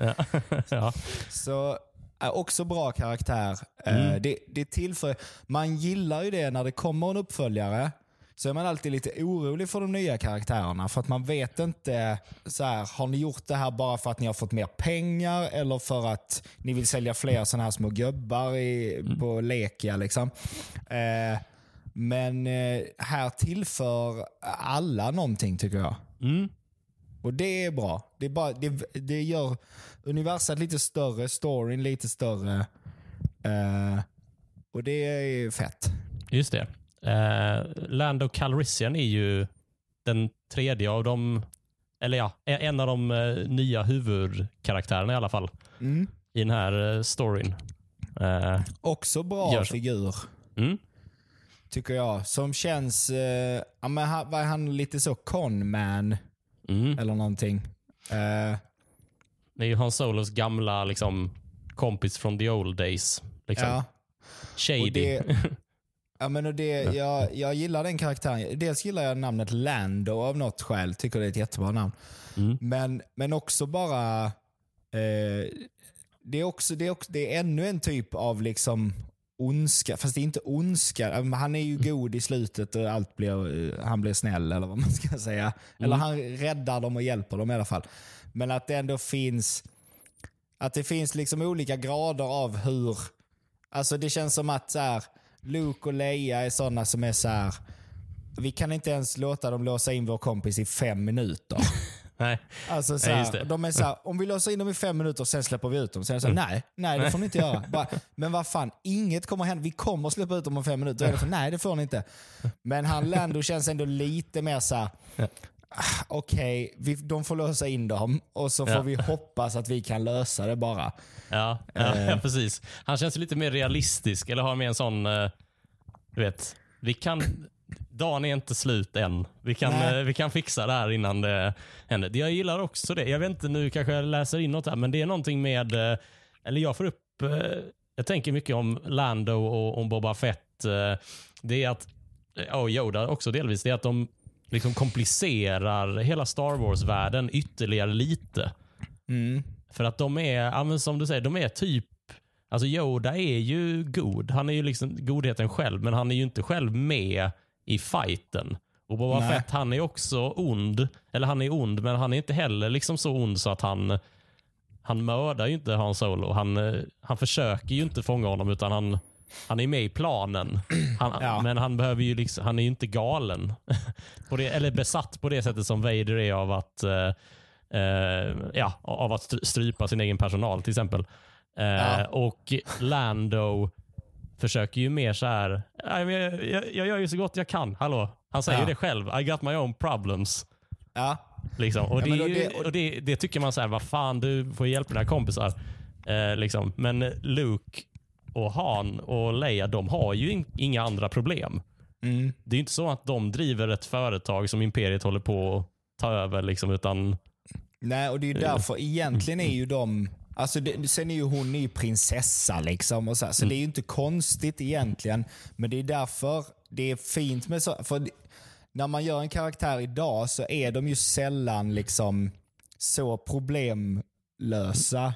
Speaker 1: ja. [laughs]
Speaker 2: Så är också bra karaktär. Eh, det, det tillför, man gillar ju det när det kommer en uppföljare. Så är man alltid lite orolig för de nya karaktärerna. För att man vet inte, så här, har ni gjort det här bara för att ni har fått mer pengar eller för att ni vill sälja fler sådana här små gubbar i, på Lekia? Liksom. Eh, men eh, här tillför alla någonting tycker jag.
Speaker 1: Mm.
Speaker 2: Och det är bra. Det, är bara, det, det gör universat lite större, storyn lite större. Eh, och det är fett.
Speaker 1: Just det. Uh, Lando Calrissian är ju den tredje av de, eller ja, en av de eh, nya huvudkaraktärerna i alla fall
Speaker 2: Mm.
Speaker 1: i den här eh, storyn. Eh,
Speaker 2: Också bra
Speaker 1: Gör så.
Speaker 2: figur,
Speaker 1: mm.
Speaker 2: tycker jag. Som känns, eh, ja, men han, var han lite så conman
Speaker 1: Mm.
Speaker 2: eller någonting? Eh,
Speaker 1: Det är ju Hans Solos gamla liksom, kompis från the old days. Liksom.
Speaker 2: ja.
Speaker 1: Shady.
Speaker 2: Och det, [laughs] ja, men och det, jag, jag gillar den karaktären. Dels gillar jag namnet Lando av något skäl. Tycker det är ett jättebra namn.
Speaker 1: Mm.
Speaker 2: Men, men också bara... Eh, det, är också, det, är också, det är ännu en typ av liksom ondska. Fast det är inte ondska. Han är ju god i slutet och allt blir, eh, han blir snäll eller vad man ska [laughs] säga. Eller han räddar dem och hjälper dem i alla fall. Men att det ändå finns att det finns liksom olika grader av hur... Alltså det känns som att så här, Luke och Leia är sådana som är så här. Vi kan inte ens låta dem låsa in vår kompis i fem minuter. [laughs]
Speaker 1: Nej.
Speaker 2: Alltså så här,
Speaker 1: det.
Speaker 2: de är så här, om vi låser in dem i fem minuter sen släpper vi ut dem. Sen så här, nej, nej det får ni inte göra. [laughs] Bara, men vad fan, inget kommer hända. Vi kommer släppa ut dem om fem minuter. Det så, nej det får ni inte. Men han Lando känns ändå lite mer så här, okej, vi de får låsa in dem och så får
Speaker 1: Ja.
Speaker 2: vi hoppas att vi kan lösa det bara.
Speaker 1: Ja, ja,
Speaker 2: Eh.
Speaker 1: ja, [laughs] precis. Han känns lite mer realistisk, eller har mer en sån, eh, du vet, vi kan, dagen är inte slut än. Vi kan, eh, vi kan fixa det här innan det händer. Jag gillar också det. Jag vet inte, nu kanske jag läser in något här, men det är någonting med, eller jag får upp jag tänker mycket om Lando och om Boba Fett. Det är att, och Yoda också delvis, det är att de liksom komplicerar hela Star Wars-världen ytterligare lite.
Speaker 2: Mm.
Speaker 1: För att de är, ja, som du säger, de är typ Alltså Yoda är ju god. Han är ju liksom godheten själv, men han är ju inte själv med i fighten. Och Boba
Speaker 2: Nej.
Speaker 1: Fett, han är också ond. Eller han är ond, men han är inte heller liksom så ond så att han han mördar ju inte Han Solo. Han, eh, han försöker ju inte fånga honom, utan han, han är med i planen. [clears throat] Han,
Speaker 2: Ja.
Speaker 1: Men han, behöver ju liksom, han är ju inte galen. [laughs] det, eller besatt på det sättet som Vader är av att, eh, eh, ja, av att stry- strypa sin egen personal till exempel. Eh,
Speaker 2: Ja.
Speaker 1: Och Lando försöker ju mer så här, "Nej, men jag, jag, jag gör ju så gott jag kan. Hallå, han säger
Speaker 2: Ja.
Speaker 1: det själv. I got my own problems.
Speaker 2: Ja.
Speaker 1: Liksom. Och,
Speaker 2: Ja,
Speaker 1: det,
Speaker 2: och
Speaker 1: ju,
Speaker 2: det-
Speaker 1: och- det, det tycker man så här, vad fan du får hjälpa dina kompisar. Eh, liksom. Men Luke och Han och Leia, de har ju in, inga andra problem.
Speaker 2: Mm.
Speaker 1: Det är ju inte så att de driver ett företag som Imperiet håller på att ta över. Liksom, utan
Speaker 2: Nej, och det är ju därför egentligen är ju de... Alltså det, sen är ju hon ju prinsessa liksom. Och så så det är ju inte konstigt egentligen. Men det är därför det är fint med så... För när man gör en karaktär idag så är de ju sällan liksom så problemlösa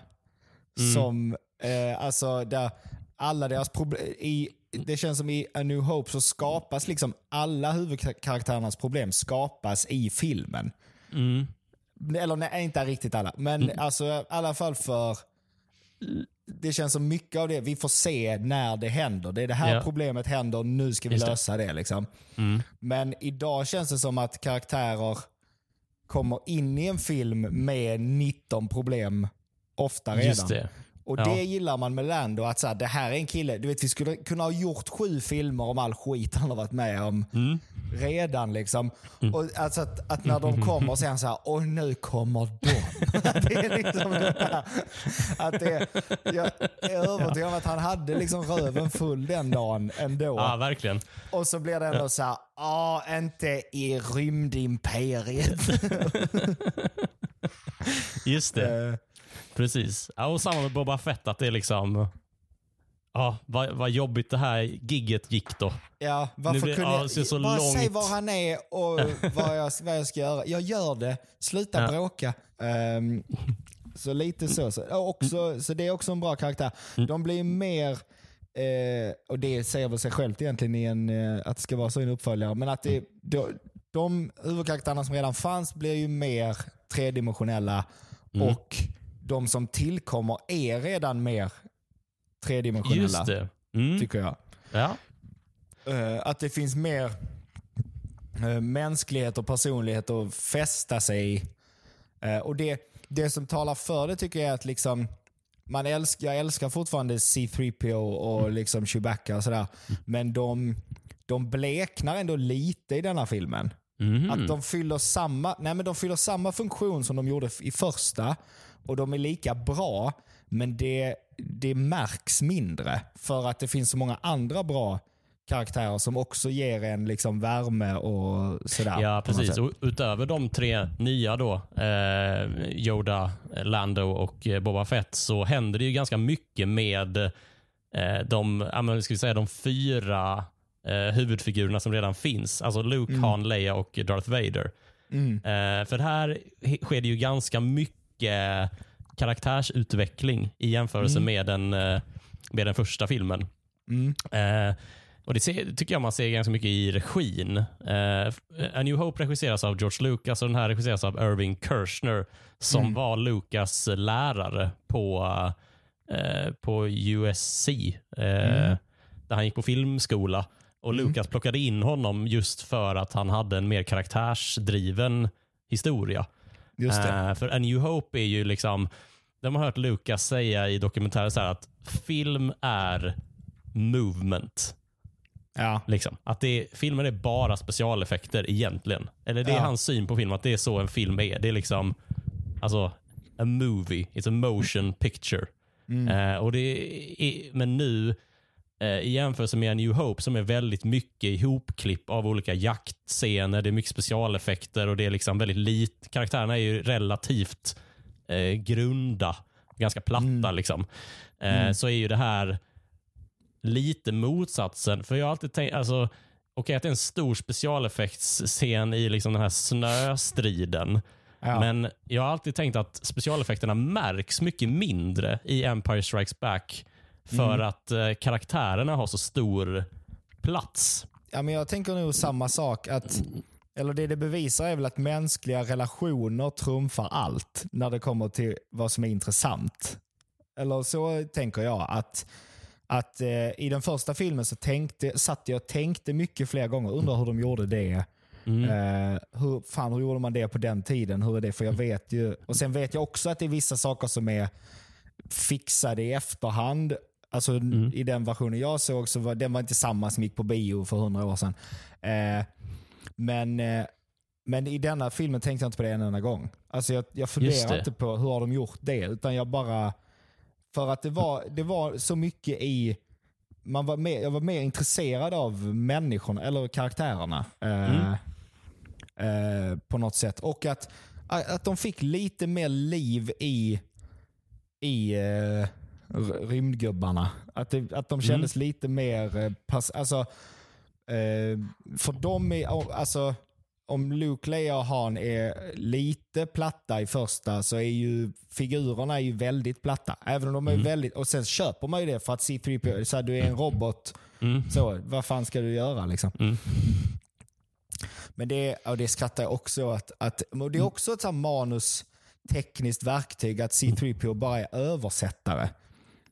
Speaker 2: som... Eh, alltså där alla deras problem... I, det känns som i A New Hope så skapas liksom alla huvudkaraktärernas problem skapas i filmen. Eller nej, inte riktigt alla. Men alltså i alla fall för... Det känns som mycket av det vi får se när det händer. Det är det här
Speaker 1: Ja.
Speaker 2: problemet händer, nu ska vi
Speaker 1: Just det.
Speaker 2: lösa det. liksom. Men idag känns det som att karaktärer kommer in i en film med 19 problem ofta redan.
Speaker 1: just det.
Speaker 2: Och
Speaker 1: Ja.
Speaker 2: det gillar man med Lando, att så här, det här är en kille, du vet vi skulle kunna ha gjort sju filmer om all skit han har varit med om
Speaker 1: Mm.
Speaker 2: redan. liksom. Och alltså att, att när de kommer och sen så här, och nu kommer de. [laughs] det är liksom det här, att det, jag är övertygad om att han hade liksom röven full den dagen ändå.
Speaker 1: Ja, verkligen.
Speaker 2: Och så blir det ändå så här, ja inte i rymdimperiet. [laughs] [laughs]
Speaker 1: Just det. Precis. Ja, och samma med Boba Fett, att det är liksom... Ja, vad, vad jobbigt det här gigget gick då.
Speaker 2: Ja, varför
Speaker 1: blir-
Speaker 2: kunde
Speaker 1: ja,
Speaker 2: jag... bara säg
Speaker 1: långt.
Speaker 2: var han är och [laughs] vad jag, vad jag ska göra. Jag gör det. Sluta
Speaker 1: Ja.
Speaker 2: bråka. Ehm, så lite så. Så, också, så det är också en bra karaktär. De blir mer, eh, och det säger väl sig självt egentligen i en, eh, att det ska vara så i en uppföljare, men att det, de, de huvudkaraktärerna som redan fanns blir ju mer tredimensionella och de som tillkommer är redan mer tredimensionella.
Speaker 1: Just det. Mm.
Speaker 2: Tycker jag.
Speaker 1: Ja.
Speaker 2: Eh, att det finns mer uh, mänsklighet och personlighet att fästa sig i. Eh, och det, det som talar för det tycker jag är att liksom, man älsk, jag älskar fortfarande C3PO och liksom Chewbacca och sådär. Men de, de bleknar ändå lite i denna filmen.
Speaker 1: Mhm.
Speaker 2: Att de fyller, samma, nej men de fyller samma funktion som de gjorde i första. Och de är lika bra, men det, det märks mindre. För att det finns så många andra bra karaktärer som också ger en liksom värme och sådär.
Speaker 1: Ja, precis. Och utöver de tre nya då, eh, Yoda, Lando och eh, Boba Fett, så händer det ju ganska mycket med eh, de, ja, ska vi säga, de fyra eh, huvudfigurerna som redan finns. Alltså Luke, Han, Leia och Darth Vader.
Speaker 2: Mm.
Speaker 1: Eh, för här sker det ju ganska mycket karaktärsutveckling i jämförelse med, den, eh, med den första filmen.
Speaker 2: Mm.
Speaker 1: Eh, och Det ser, tycker jag man ser ganska mycket i regin. Eh, A New Hope regisseras av George Lucas och den här regisseras av Irving Kershner som var Lucas lärare på, eh, på USC. Eh, Där han gick på filmskola. Och Lucas plockade in honom just för att han hade en mer karaktärsdriven historia.
Speaker 2: Just det.
Speaker 1: Eh, för A New Hope är ju liksom, de har hört Lucas säga i dokumentärer så att film är movement.
Speaker 2: Ja.
Speaker 1: Liksom. Att det, filmen är bara specialeffekter egentligen. Eller det är
Speaker 2: Ja.
Speaker 1: hans syn på film, att det är så en film är. Det är liksom, alltså, a movie. It's a motion picture. Eh, och det är, men nu, eh, i jämförelse med A New Hope, som är väldigt mycket ihopklipp av olika jaktscener, det är mycket specialeffekter och det är liksom väldigt lite, karaktärerna är ju relativt eh, grunda, ganska platta. Liksom. Eh, Så är ju det här lite motsatsen. För jag har alltid tänkt, alltså, okej att det är en stor specialeffektsscen i liksom den här snöstriden.
Speaker 2: Ja.
Speaker 1: Men jag har alltid tänkt att specialeffekterna märks mycket mindre i Empire Strikes Back för
Speaker 2: Mm.
Speaker 1: att eh, karaktärerna har så stor plats.
Speaker 2: Ja, men jag tänker nog samma sak. att eller Det det bevisar är väl att mänskliga relationer trumfar allt när det kommer till vad som är intressant. Eller så tänker jag. att att eh, I den första filmen så tänkte, satt jag och tänkte mycket fler gånger, undrar hur de gjorde det.
Speaker 1: Mm.
Speaker 2: Eh, hur, fan, hur gjorde man det på den tiden? Hur är det? För jag vet ju, och Sen vet jag också att det är vissa saker som är fixade i efterhand. Alltså I den versionen jag såg så var den var inte samma som gick på bio för hundra år sedan. Eh, men, eh, men i denna filmen tänkte jag inte på det en enda gång. Alltså jag, jag funderar inte på hur har de gjort det, utan jag bara... För att det var, det var så mycket i... Man var mer, jag var mer intresserad av människorna, eller karaktärerna. Eh, eh, på något sätt. Och att, att de fick lite mer liv i, i eh, rymdgubbarna. Att, det, att de kändes lite mer... Eh, pass, alltså, eh, för dem är... Alltså, om Luke, Leia och Han är lite platta i första så är ju figurerna är ju väldigt platta. Även om de är väldigt... Och sen köper man ju det för att C3PO, så här, du är en robot.
Speaker 1: Mm.
Speaker 2: Så, vad fan ska du göra liksom?
Speaker 1: Mm.
Speaker 2: Men det, och det skrattar jag också. Att, och det är också ett manustekniskt verktyg att C3PO bara är översättare.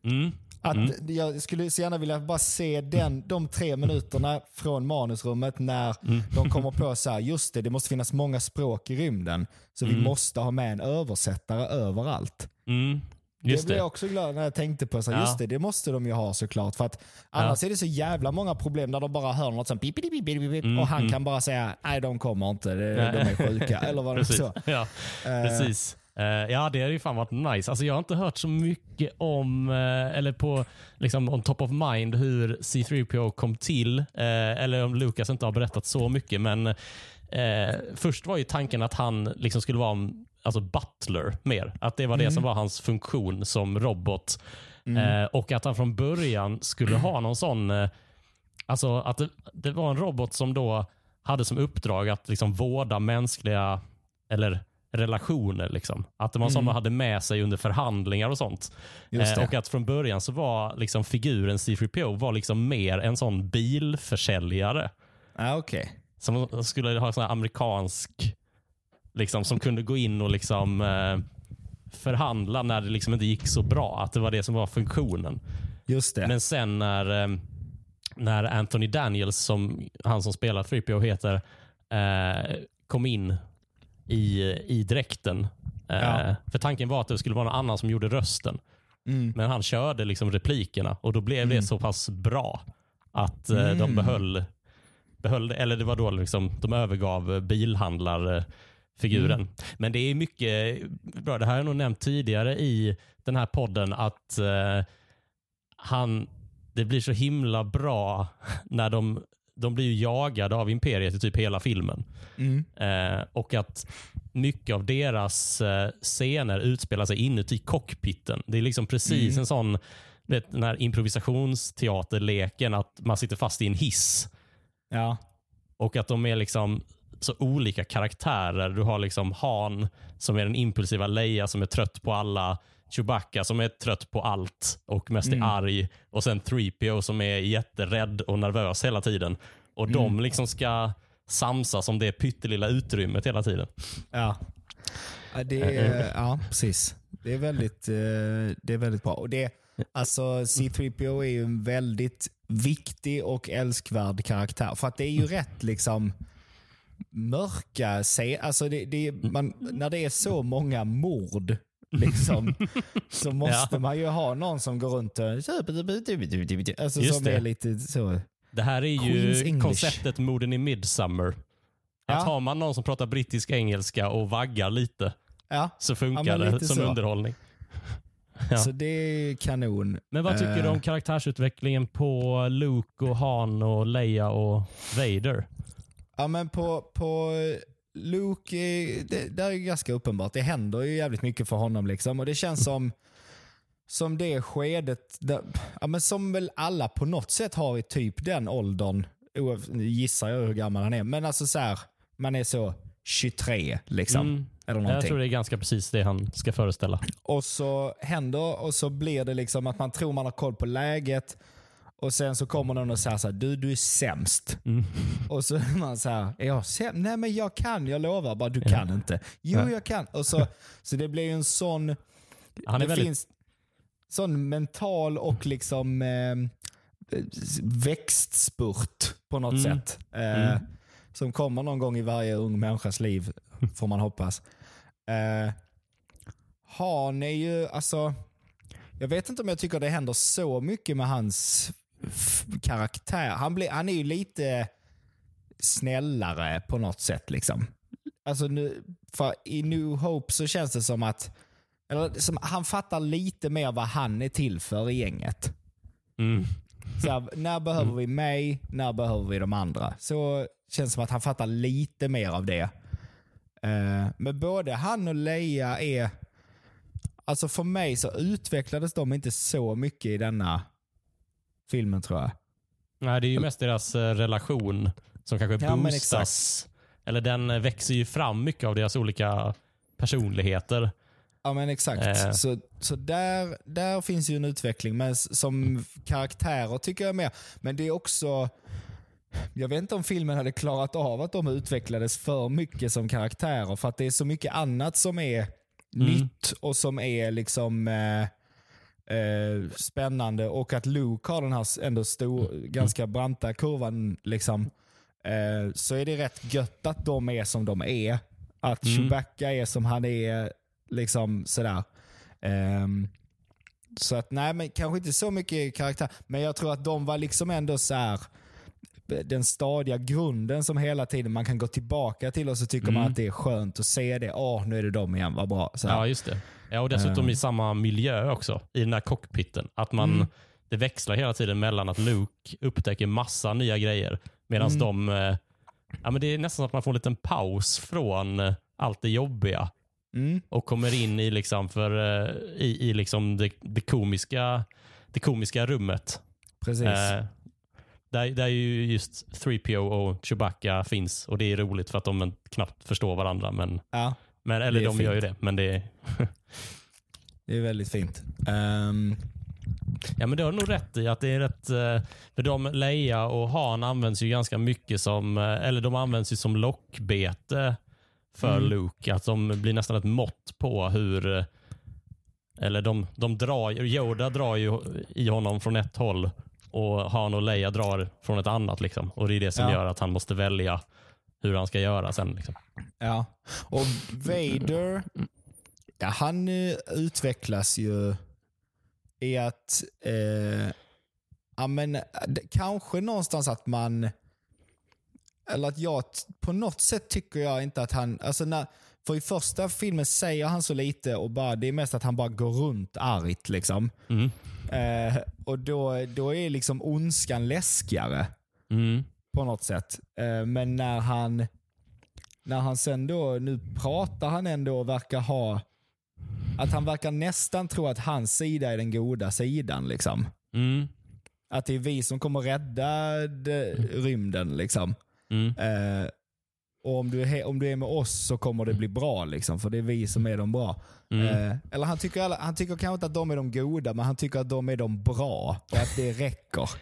Speaker 1: Mm.
Speaker 2: Att Jag skulle så gärna vilja bara se den, de tre minuterna från manusrummet när de kommer på så här, just det, det måste finnas många språk i rymden. Så vi måste ha med en översättare överallt.
Speaker 1: Mm. Just
Speaker 2: det blev jag också glad när jag tänkte på. Så här,
Speaker 1: Ja.
Speaker 2: Just det, det måste de ju ha såklart. För att annars är det så jävla många problem när de bara hör något sånt pip, pip, pip, pip, pip, och han kan bara säga nej de kommer inte, de är sjuka. Eller vad det [laughs] så.
Speaker 1: Ja, precis. Eh, ja, det hade ju fan varit nice. Alltså, jag har inte hört så mycket om, eh, eller på liksom on top of mind, hur C3PO kom till. Eh, eller om Lucas inte har berättat så mycket. Men först var ju tanken att han liksom skulle vara en alltså butler mer. Att det var det som var hans funktion som robot. Eh, och att han från början skulle ha någon sån, alltså att det, det var en robot som då hade som uppdrag att liksom vårda mänskliga, eller relationer. Liksom. Att det var en sån man hade med sig under förhandlingar och sånt. Eh, och att från början så var liksom figuren C3PO var liksom mer en sån bilförsäljare.
Speaker 2: Ja, okej.
Speaker 1: Som skulle ha en sån amerikansk, liksom, som kunde gå in och liksom eh, förhandla när det liksom inte gick så bra. Att det var det som var funktionen.
Speaker 2: Just det.
Speaker 1: Men sen när, eh, när Anthony Daniels, som han som spelar 3PO heter, eh, kom in i, i dräkten. Eh,
Speaker 2: Ja.
Speaker 1: För tanken var att det skulle vara någon annan som gjorde rösten.
Speaker 2: Mm.
Speaker 1: Men han körde liksom replikerna och då blev det så pass bra att eh, de
Speaker 2: Mm.
Speaker 1: behöll, behöll det. Eller det var då liksom, de övergav bilhandlarfiguren.
Speaker 2: Mm.
Speaker 1: Men det är mycket bra. Det här har jag nog nämnt tidigare i den här podden att eh, han, det blir så himla bra [laughs] när de, de blir ju jagade av Imperiet i typ hela filmen.
Speaker 2: Mm.
Speaker 1: Eh, och att mycket av deras eh, scener utspelar sig inuti cockpiten. Det är liksom precis
Speaker 2: Mm.
Speaker 1: en sån vet, den här improvisationsteaterleken att man sitter fast i en hiss
Speaker 2: Ja.
Speaker 1: och att de är liksom så olika karaktärer. Du har liksom Han som är den impulsiva Leia som är trött på alla. Chewbacca som är trött på allt och mest
Speaker 2: Mm.
Speaker 1: är arg. Och sen 3PO som är jätterädd och nervös hela tiden. Och
Speaker 2: Mm.
Speaker 1: de liksom ska samsas om det pyttelilla utrymmet hela tiden.
Speaker 2: Ja. Det är, ja, precis. Det är väldigt, eh, det är väldigt bra. Och det, alltså, C3PO är ju en väldigt viktig och älskvärd karaktär. För att det är ju rätt liksom mörka se alltså det, det, man, När det är så många mord [laughs] liksom, så måste
Speaker 1: Ja.
Speaker 2: man ju ha någon som går runt och... Alltså,
Speaker 1: Just
Speaker 2: som
Speaker 1: det.
Speaker 2: är lite så...
Speaker 1: Det här är ju konceptet morden i Midsummer. Att
Speaker 2: Ja.
Speaker 1: har man någon som pratar brittisk engelska och vaggar lite
Speaker 2: Ja,
Speaker 1: så funkar
Speaker 2: Ja,
Speaker 1: det som
Speaker 2: så.
Speaker 1: underhållning. [laughs] Ja.
Speaker 2: så det är kanon.
Speaker 1: Men vad tycker
Speaker 2: Eh,
Speaker 1: du om karaktärsutvecklingen på Luke och Han och Leia och Vader?
Speaker 2: Ja, men på, på Luke, det, där är det ganska uppenbart. Det händer ju jävligt mycket för honom. liksom. Och Det känns som som det skedet, där, ja, men som väl alla på något sätt har i typ den åldern. gissar jag hur gammal han är, men alltså så här, man är så 23 liksom.
Speaker 1: Mm.
Speaker 2: Eller
Speaker 1: Jag
Speaker 2: någonting.
Speaker 1: tror det är ganska precis det han ska föreställa.
Speaker 2: Och så händer och så blir det liksom att man tror man har koll på läget. Och sen så kommer någon och säger så här, du, du är sämst.
Speaker 1: Mm.
Speaker 2: Och så är man så här, är jag sämst? Nej men jag kan, jag lovar. Bara du kan inte. Jo
Speaker 1: Ja.
Speaker 2: jag kan. Och så, så det blir ju en sån,
Speaker 1: Han är
Speaker 2: det
Speaker 1: väldigt...
Speaker 2: finns sån mental och liksom eh, växtspurt på något
Speaker 1: Mm.
Speaker 2: sätt. Eh,
Speaker 1: Mm.
Speaker 2: Som kommer någon gång i varje ung människas liv, [laughs] får man hoppas. Eh, han är ju, alltså, jag vet inte om jag tycker det händer så mycket med hans karaktär. Han, blir, han är ju lite snällare på något sätt. liksom. Alltså nu, för I New Hope så känns det som att eller, som, han fattar lite mer vad han är till för i gänget.
Speaker 1: Mm.
Speaker 2: Så här, när behöver vi mig? När behöver vi de andra? Så känns det som att han fattar lite mer av det. Eh, men både han och Leia är... Alltså för mig så utvecklades de inte så mycket i denna filmen tror jag.
Speaker 1: Nej, det är ju mest deras eh, relation som kanske
Speaker 2: Ja,
Speaker 1: boostas. Eller den eh, växer ju fram mycket av deras olika personligheter.
Speaker 2: Ja men exakt.
Speaker 1: Eh.
Speaker 2: Så, så där, där finns ju en utveckling. Men som karaktärer tycker jag mer. Men det är också... Jag vet inte om filmen hade klarat av att de utvecklades för mycket som karaktärer. För att det är så mycket annat som är nytt och som är liksom eh, eh, spännande. Och att Luke har den här ändå stor, ganska branta kurvan. Liksom, eh, så är det rätt gött att de är som de är. Att
Speaker 1: Mm.
Speaker 2: Chewbacca är som han är. Liksom sådär. Ehm, så att nej, men kanske inte så mycket karaktär. Men jag tror att de var liksom ändå så här den stadiga grunden som hela tiden man kan gå tillbaka till och så tycker man
Speaker 1: Mm.
Speaker 2: att det är skönt att se det. Åh, nu är det de igen, vad bra. Så.
Speaker 1: Ja, just det. Ja, och dessutom
Speaker 2: Eh.
Speaker 1: i samma miljö också. I den här cockpiten. Att man,
Speaker 2: Mm.
Speaker 1: Det växlar hela tiden mellan att Luke upptäcker massa nya grejer medan
Speaker 2: Mm.
Speaker 1: de... eh, Ja, men det är nästan så att man får en liten paus från eh, allt det jobbiga
Speaker 2: Mm,
Speaker 1: och kommer in i, liksom för, eh, i, i liksom det, det, komiska, det komiska rummet.
Speaker 2: precis.
Speaker 1: Eh, där, där ju just 3PO och Chewbacca finns och det är roligt för att de knappt förstår varandra. Men,
Speaker 2: ja,
Speaker 1: men, eller
Speaker 2: Det
Speaker 1: de gör ju
Speaker 2: fint.
Speaker 1: det, men det är, [laughs]
Speaker 2: det är väldigt fint. Ehm,
Speaker 1: Ja, men du har nog rätt i att det är rätt... eh, För de, Leia och Han används ju ganska mycket som, eh, eller de används ju som lockbete för
Speaker 2: Mm.
Speaker 1: Luke. Att de blir nästan ett mått på hur... eh, Eller de, de drar, Yoda drar ju i honom från ett håll och Han och Leia drar från ett annat. Liksom. Och Det är det som
Speaker 2: Ja.
Speaker 1: gör att han måste välja hur han ska göra sen. Liksom.
Speaker 2: ja. Och Vader, ja, han eh, utvecklas ju i att, eh, ja, men, kanske någonstans att man, eller att jag på något sätt tycker jag inte att han, alltså när, för i första filmen säger han så lite och bara, det är mest att han bara går runt argt liksom.
Speaker 1: Mm.
Speaker 2: Eh, och då, då är liksom ondskan läskigare
Speaker 1: Mm.
Speaker 2: på något sätt. Eh, men när han, när han sen då, nu pratar han ändå och verkar ha, att han verkar nästan tro att hans sida är den goda sidan. liksom.
Speaker 1: Mm.
Speaker 2: Att det är vi som kommer rädda det, rymden. liksom.
Speaker 1: Mm.
Speaker 2: Eh, och om du, är, om du är med oss så kommer det bli bra, liksom, för det är vi som är de bra.
Speaker 1: Mm.
Speaker 2: Eh, eller han tycker, alla, han tycker kanske inte att de är de goda, men han tycker att de är de bra och att det räcker. [laughs]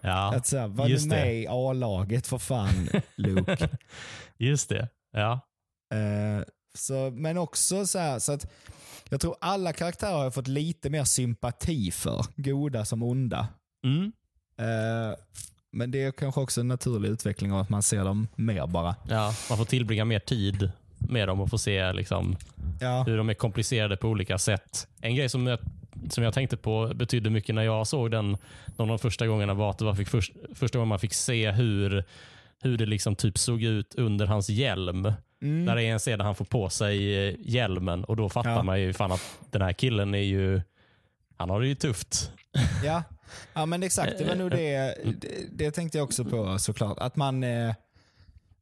Speaker 1: Ja,
Speaker 2: Att så här, var du
Speaker 1: det.
Speaker 2: med i A-laget för fan, Luke. [laughs]
Speaker 1: just det. Ja.
Speaker 2: Eh, så, men också så här, så att jag tror alla karaktärer har jag fått lite mer sympati för. Goda som onda.
Speaker 1: Mm.
Speaker 2: Eh, men det är kanske också en naturlig utveckling av att man ser dem mer bara.
Speaker 1: Ja, man får tillbringa mer tid med dem och få se liksom,
Speaker 2: Ja,
Speaker 1: hur de är komplicerade på olika sätt. En grej som jag, som jag tänkte på betydde mycket när jag såg den någon av de första gångerna var att det var fick först, första gången man fick se hur, hur det liksom typ såg ut under hans hjälm.
Speaker 2: mm,
Speaker 1: Där det är en scen där han får på sig eh, hjälmen och då fattar
Speaker 2: Ja.
Speaker 1: man ju fan att den här killen är ju, han har det ju tufft.
Speaker 2: ja. [laughs] ja, men exakt. Det var nog det, det, det tänkte jag också på såklart. Att man, eh,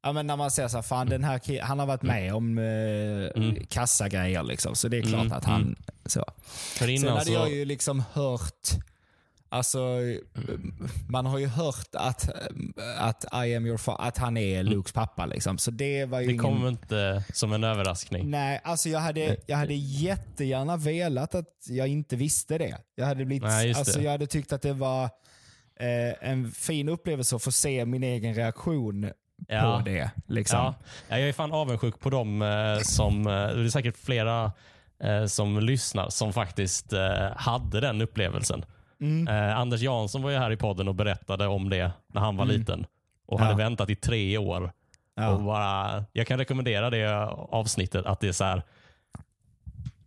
Speaker 2: Ja, men när man ser så här, fan den här han har varit med om eh, kassagrejer liksom. Så det är klart
Speaker 1: Mm,
Speaker 2: att han... Så.
Speaker 1: För
Speaker 2: Sen hade
Speaker 1: så...
Speaker 2: jag ju liksom hört, alltså man har ju hört att, att I am your att han är Lukes pappa liksom. Så det var ju
Speaker 1: Mm. det
Speaker 2: ingen...
Speaker 1: kom inte som en överraskning.
Speaker 2: Nej, alltså jag hade, jag hade jättegärna velat att jag inte visste det. Jag hade, blivit,
Speaker 1: Nej,
Speaker 2: alltså jag hade tyckt att det var eh, en fin upplevelse att få se min egen reaktion
Speaker 1: Ja.
Speaker 2: på det. Liksom.
Speaker 1: Ja. Ja, jag är fan avundsjuk på dem eh, som, eh, det är säkert flera eh, som lyssnar som faktiskt eh, hade den upplevelsen.
Speaker 2: Mm.
Speaker 1: Eh, Anders Jansson var ju här i podden och berättade om det när han var liten och
Speaker 2: Ja.
Speaker 1: hade väntat i tre år.
Speaker 2: Ja.
Speaker 1: Och bara, jag kan rekommendera det avsnittet. att det är så här,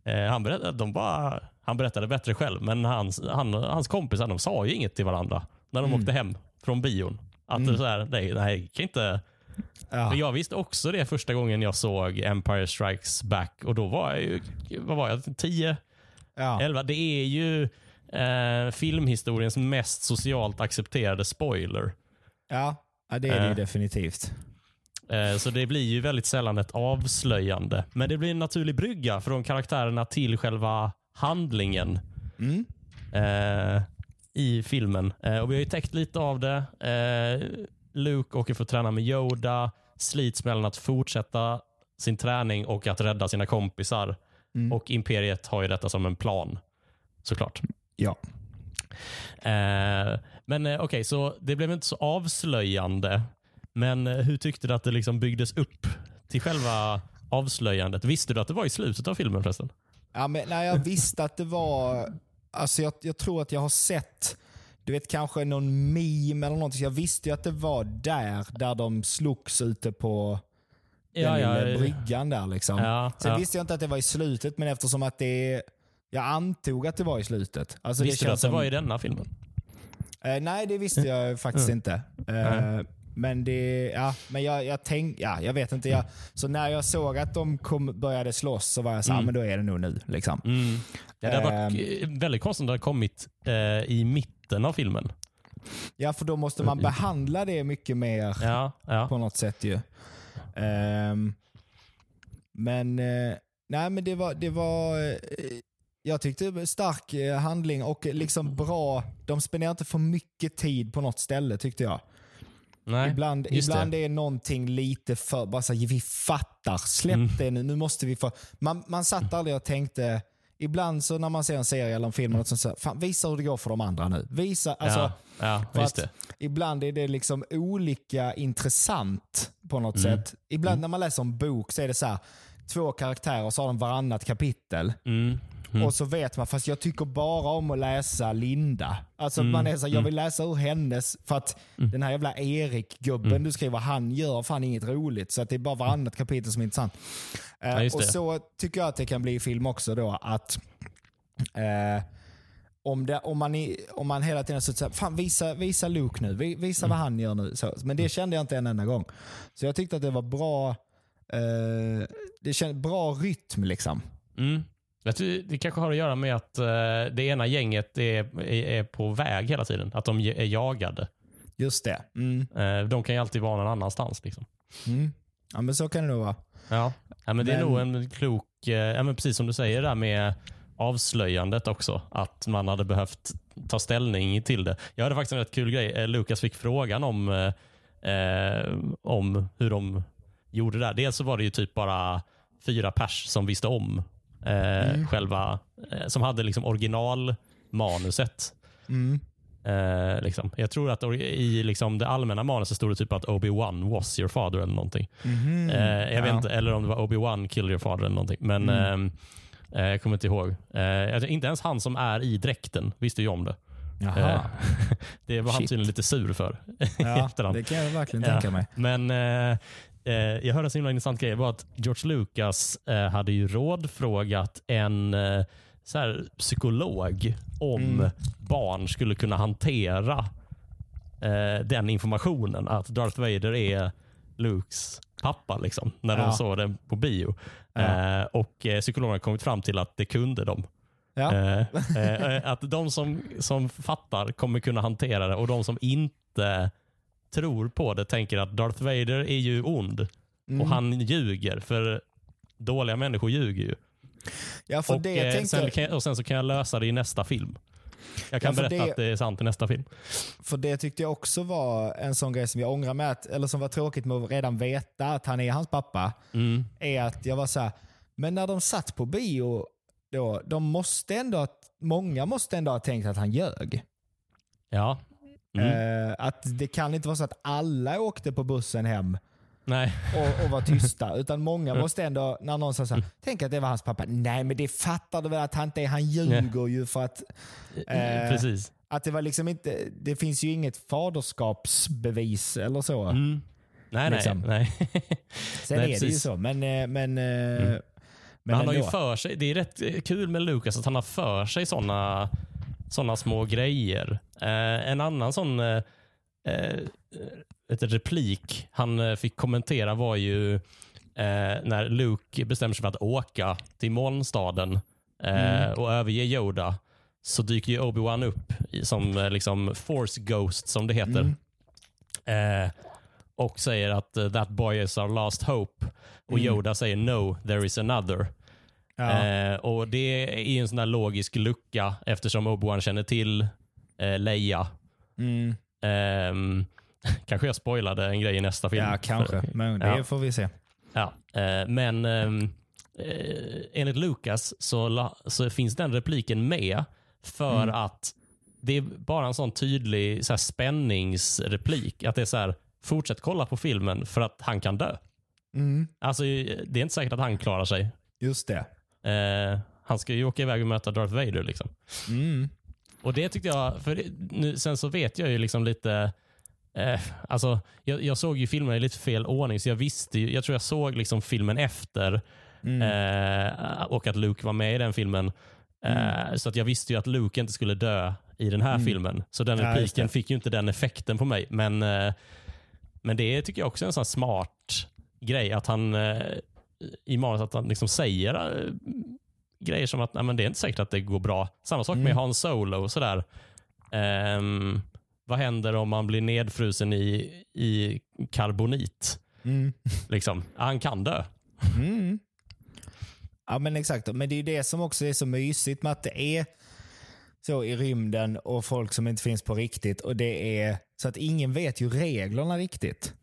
Speaker 1: eh, han, berättade, de bara, han berättade bättre själv, men hans, han, hans kompisar de sa ju inget till varandra när de åkte hem från bion. Att det är så här, nej, nej, kan inte...
Speaker 2: Ja.
Speaker 1: Jag visste också det första gången jag såg Empire Strikes Back och då var jag ju, vad var jag, 10,
Speaker 2: Ja.
Speaker 1: 11. Det är ju eh, filmhistoriens mest socialt accepterade spoiler.
Speaker 2: Ja. ja, det är det ju
Speaker 1: Eh.
Speaker 2: definitivt.
Speaker 1: Eh, Så det blir ju väldigt sällan ett avslöjande. Men det blir en naturlig brygga från karaktärerna till själva handlingen
Speaker 2: Mm.
Speaker 1: eh, i filmen. Och Vi har ju täckt lite av det. Luke åker för att träna med Yoda, slits mellan att fortsätta sin träning och att rädda sina kompisar.
Speaker 2: Mm.
Speaker 1: Och Imperiet har ju detta som en plan, såklart.
Speaker 2: Ja.
Speaker 1: Eh, men eh, okej, så det blev inte så avslöjande. Men eh, hur tyckte du att det liksom byggdes upp till själva avslöjandet? Visste du att det var i slutet av filmen förresten?
Speaker 2: Ja, men när jag visste att det var... Alltså jag, jag tror att jag har sett, du vet kanske någon meme eller någonting. Jag visste ju att det var där, där de slogs ute på den
Speaker 1: Ja,
Speaker 2: lilla
Speaker 1: ja.
Speaker 2: bryggan där. Liksom.
Speaker 1: Ja,
Speaker 2: Sen
Speaker 1: ja.
Speaker 2: visste jag inte att det var i slutet, men eftersom att det jag antog att det var i slutet. Alltså
Speaker 1: Visste du att
Speaker 2: känns
Speaker 1: det
Speaker 2: som-
Speaker 1: var i denna filmen?
Speaker 2: Eh, nej, det visste jag faktiskt inte. Eh, men det, ja, men jag, jag tänkte, ja, jag vet inte. Jag, så när jag såg att de kom, började slåss så var jag så
Speaker 1: Mm.
Speaker 2: men då är det nog nu. Liksom.
Speaker 1: Mm. Ja, det hade varit
Speaker 2: Ehm.
Speaker 1: eh, väldigt konstigt om det hade kommit eh, i mitten av filmen.
Speaker 2: Ja, för då måste man behandla det mycket mer
Speaker 1: Ja, ja.
Speaker 2: på något sätt ju. Ehm, men, eh, nej men det var, det var eh, jag tyckte stark eh, handling och liksom bra, de spenderar inte för mycket tid på något ställe tyckte jag.
Speaker 1: Nej,
Speaker 2: Ibland, ibland
Speaker 1: det.
Speaker 2: är någonting lite för, bara så här, vi fattar, släpp
Speaker 1: Mm.
Speaker 2: det nu, nu måste vi få. Man, man satt aldrig och tänkte, ibland så när man ser en serie eller en film, och sånt så här, fan, visa hur det går för de andra nu. Visa, alltså,
Speaker 1: ja, ja.
Speaker 2: Ibland är det liksom olika intressant på något
Speaker 1: Mm.
Speaker 2: sätt. Ibland när man läser en bok så är det så här, två karaktärer och så har de varannat kapitel.
Speaker 1: Mm. Mm.
Speaker 2: Och så vet man, fast jag tycker bara om att läsa Linda. Alltså
Speaker 1: Mm,
Speaker 2: man är så jag vill läsa ur hennes, för att den här jävla Erik-gubben
Speaker 1: Mm.
Speaker 2: du skriver, han gör fan inget roligt. Så det är bara varannat kapitel som är intressant. Eh,
Speaker 1: Ja, just
Speaker 2: och så tycker jag att det kan bli i film också då, att eh, om, det, om, man i, om man hela tiden säger fan visa, visa Luke nu, vi- visa
Speaker 1: Mm.
Speaker 2: vad han gör nu. Så, men det kände jag inte en enda gång. Så jag tyckte att det var bra, eh, det känd, bra rytm liksom.
Speaker 1: Mm. Jag tror det kanske har att göra med att eh, det ena gänget är, är, på väg hela tiden. Att de är jagade.
Speaker 2: Just det. Mm.
Speaker 1: Eh, de kan ju alltid vara någon annanstans. Liksom.
Speaker 2: Mm. Ja men så kan det nog vara.
Speaker 1: Ja. Ja, men det är nog en klok, eh, ja, men precis som du säger där med avslöjandet också. Att man hade behövt ta ställning till det. Jag hade faktiskt en rätt kul grej. Lukas fick frågan om, eh, om hur de gjorde det där. Dels så var det ju typ bara fyra pers som visste om eh, själva, eh, som hade liksom originalmanuset.
Speaker 2: Mm.
Speaker 1: Eh, liksom. Jag tror att i liksom det allmänna manuset stod det typ att Obi-Wan was your father eller någonting. Eh, jag vet
Speaker 2: Ja.
Speaker 1: inte, eller om det var Obi-Wan killed your father eller någonting. Men
Speaker 2: Mm.
Speaker 1: eh, eh, jag kommer inte ihåg. Eh, inte ens han som är i dräkten visste ju om det.
Speaker 2: Jaha. [laughs]
Speaker 1: Det var han
Speaker 2: Shit.
Speaker 1: tydligen lite sur för.
Speaker 2: ja, [laughs] det kan jag verkligen tänka mig.
Speaker 1: Men eh, jag hörde en så himla intressant grej. var att George Lucas eh, hade ju rådfrågat en eh, så här, psykolog om
Speaker 2: Mm.
Speaker 1: barn skulle kunna hantera eh, den informationen. Att Darth Vader är Lukes pappa. Liksom, när
Speaker 2: Ja.
Speaker 1: de såg den på bio.
Speaker 2: Ja.
Speaker 1: Eh, och eh, psykologen har kommit fram till att det kunde de.
Speaker 2: Ja. [laughs]
Speaker 1: Att de som, som fattar kommer kunna hantera det och de som inte tror på det tänker att Darth Vader är ju ond
Speaker 2: Mm.
Speaker 1: och han ljuger. För dåliga människor ljuger ju.
Speaker 2: Ja,
Speaker 1: Och, eh,
Speaker 2: tänkte
Speaker 1: sen kan jag, och sen så kan jag lösa det i nästa film. Jag kan
Speaker 2: Ja,
Speaker 1: berätta
Speaker 2: det-
Speaker 1: att det är sant i nästa film.
Speaker 2: För det tyckte jag också var en sån grej som jag ångrar mig att, eller som var tråkigt med att redan veta att han är hans pappa.
Speaker 1: Mm.
Speaker 2: Är att jag var så här, men när de satt på bio, då, de måste ändå, många måste ändå ha tänkt att han ljög.
Speaker 1: Ja. Mm.
Speaker 2: Eh, att det kan inte vara så att alla åkte på bussen hem och, och var tysta. [laughs] Utan många måste ändå, när någon sa så här, tänk att det var hans pappa. Nej men det fattar du väl att han inte är. Han ljuger ju för att, eh,
Speaker 1: Precis.
Speaker 2: att det var liksom inte, det finns ju inget faderskapsbevis eller så.
Speaker 1: Mm. Nej,
Speaker 2: liksom.
Speaker 1: nej. nej. [laughs]
Speaker 2: Sen
Speaker 1: Nej,
Speaker 2: är det ju
Speaker 1: precis.
Speaker 2: så, men, eh, men, eh,
Speaker 1: Men,
Speaker 2: men
Speaker 1: han har ju
Speaker 2: ändå.
Speaker 1: för sig, det är rätt kul med Lucas att han har för sig såna, såna små grejer. Eh, en annan sån eh, eh, ett replik han eh, fick kommentera var ju eh, när Luke bestämmer sig för att åka till molnstaden eh,
Speaker 2: Mm.
Speaker 1: och överge Yoda så dyker ju Obi-Wan upp som liksom force ghost som det heter.
Speaker 2: Mm.
Speaker 1: Och säger att that boy is our last hope. Och
Speaker 2: Mm.
Speaker 1: Yoda säger no, there is another.
Speaker 2: Ja.
Speaker 1: Eh, och Det är en sån där logisk lucka eftersom Obi-Wan känner till eh, Leia.
Speaker 2: Mm.
Speaker 1: Ehm, [laughs] kanske jag spoilade en grej i nästa film.
Speaker 2: ja, kanske. Men det
Speaker 1: Ja.
Speaker 2: får vi se.
Speaker 1: Ja, eh, men ehm, eh, enligt Lucas så, så finns den repliken med för
Speaker 2: Mm.
Speaker 1: att det är bara en sån tydlig så här, spänningsreplik. Att det är så här, fortsätt kolla på filmen för att han kan dö.
Speaker 2: Mm.
Speaker 1: Alltså, det är inte säkert att han klarar sig.
Speaker 2: Just det.
Speaker 1: Eh, han ska ju åka iväg och möta Darth Vader. Liksom.
Speaker 2: Mm.
Speaker 1: Och det tyckte jag, för nu, sen så vet jag ju liksom lite, eh, alltså jag, jag såg ju filmen i lite fel ordning så jag visste ju, jag tror jag såg liksom filmen efter
Speaker 2: Mm.
Speaker 1: eh, och att Luke var med i den filmen. Eh, Så att jag visste ju att Luke inte skulle dö i den här
Speaker 2: Mm.
Speaker 1: filmen. Så den
Speaker 2: Ja,
Speaker 1: repliken
Speaker 2: det.
Speaker 1: fick ju inte den effekten på mig. Men, eh, men det tycker jag också är en sån smart grej att han eh, i manus att han liksom säger eh, grejer som att Nej, men det är inte säkert att det går bra. Samma sak med
Speaker 2: Mm.
Speaker 1: Han Solo. och Sådär. Ehm, vad händer om man blir nedfrusen i, i karbonit?
Speaker 2: Mm. [laughs]
Speaker 1: Liksom. Han kan dö.
Speaker 2: Mm. Ja men exakt. Men det är det som också är så mysigt med att det är så i rymden och folk som inte finns på riktigt. Och det är Så att ingen vet ju reglerna riktigt.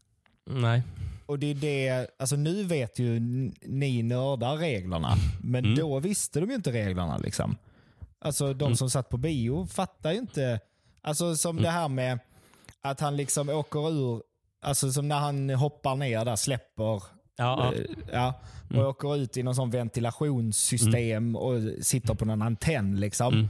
Speaker 1: Nej.
Speaker 2: Och det är det, alltså nu vet ju ni nördar reglerna, men
Speaker 1: Mm.
Speaker 2: då visste de ju inte reglerna. liksom. Alltså de
Speaker 1: Mm.
Speaker 2: som satt på bio fattar ju inte. Alltså som det här med att han liksom åker ur, alltså som när han hoppar ner där, släpper
Speaker 1: Ja, ja.
Speaker 2: Eh, Ja, och
Speaker 1: Mm.
Speaker 2: åker ut i någon sån ventilationssystem och sitter på någon antenn. Liksom.
Speaker 1: Mm.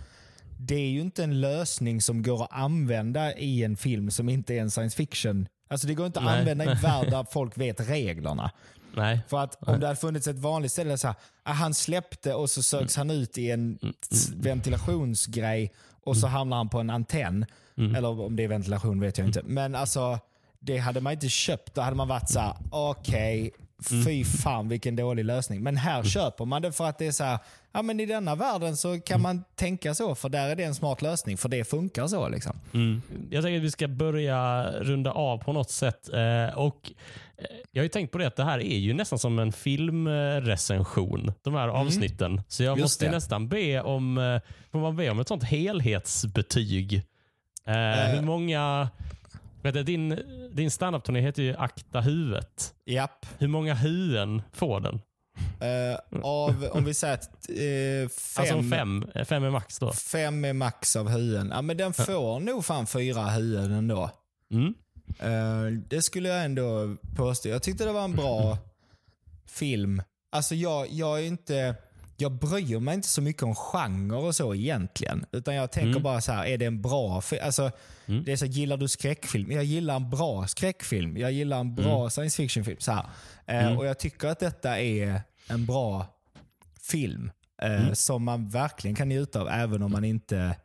Speaker 2: Det är ju inte en lösning som går att använda i en film som inte är en science fiction. Alltså det går inte att
Speaker 1: Nej.
Speaker 2: använda i en värld där [laughs] folk vet reglerna.
Speaker 1: Nej.
Speaker 2: För att om det hade funnits ett vanligt ställe, så här, ah, han släppte och så söks han ut i en s- ventilationsgrej och så hamnar han på en antenn. Eller om det är ventilation vet jag inte. Men alltså, det hade man inte köpt. Då hade man varit så här: okej, fy fan vilken dålig lösning. Men här köper man det för att det är så här, ja men i denna världen så kan man tänka så, för där är det en smart lösning, för det funkar så. liksom.
Speaker 1: Mm. Jag tänker att vi ska börja runda av på något sätt. Eh, och eh, Jag har ju tänkt på det att det här är ju nästan som en filmrecension, de här avsnitten. Så jag
Speaker 2: Mm. Just
Speaker 1: måste
Speaker 2: det.
Speaker 1: nästan be om, eh, får man be om ett sånt helhetsbetyg. Eh, hur många, vet du, din, din standup-turné heter ju Akta huvudet.
Speaker 2: Japp.
Speaker 1: Hur många huvuden får den?
Speaker 2: Eh, av, om vi säger att eh, fem,
Speaker 1: Alltså fem, fem är max då.
Speaker 2: fem är max av huvuden. Ja, men den får nog fan fyra huvuden ändå.
Speaker 1: Mm.
Speaker 2: Eh, det skulle jag ändå påstå. Jag tyckte det var en bra [laughs] film. Alltså jag, jag är inte... Jag bryr mig inte så mycket om genre och så egentligen. Utan jag tänker
Speaker 1: Mm.
Speaker 2: bara så här, är det en bra film? Alltså,
Speaker 1: Mm.
Speaker 2: det är så, gillar du skräckfilm? Jag gillar en bra skräckfilm. Jag gillar en bra science fiction-film. Så. Eh,
Speaker 1: Mm.
Speaker 2: Och jag tycker att detta är en bra film. eh,
Speaker 1: Mm.
Speaker 2: Som man verkligen kan njuta av även om man inte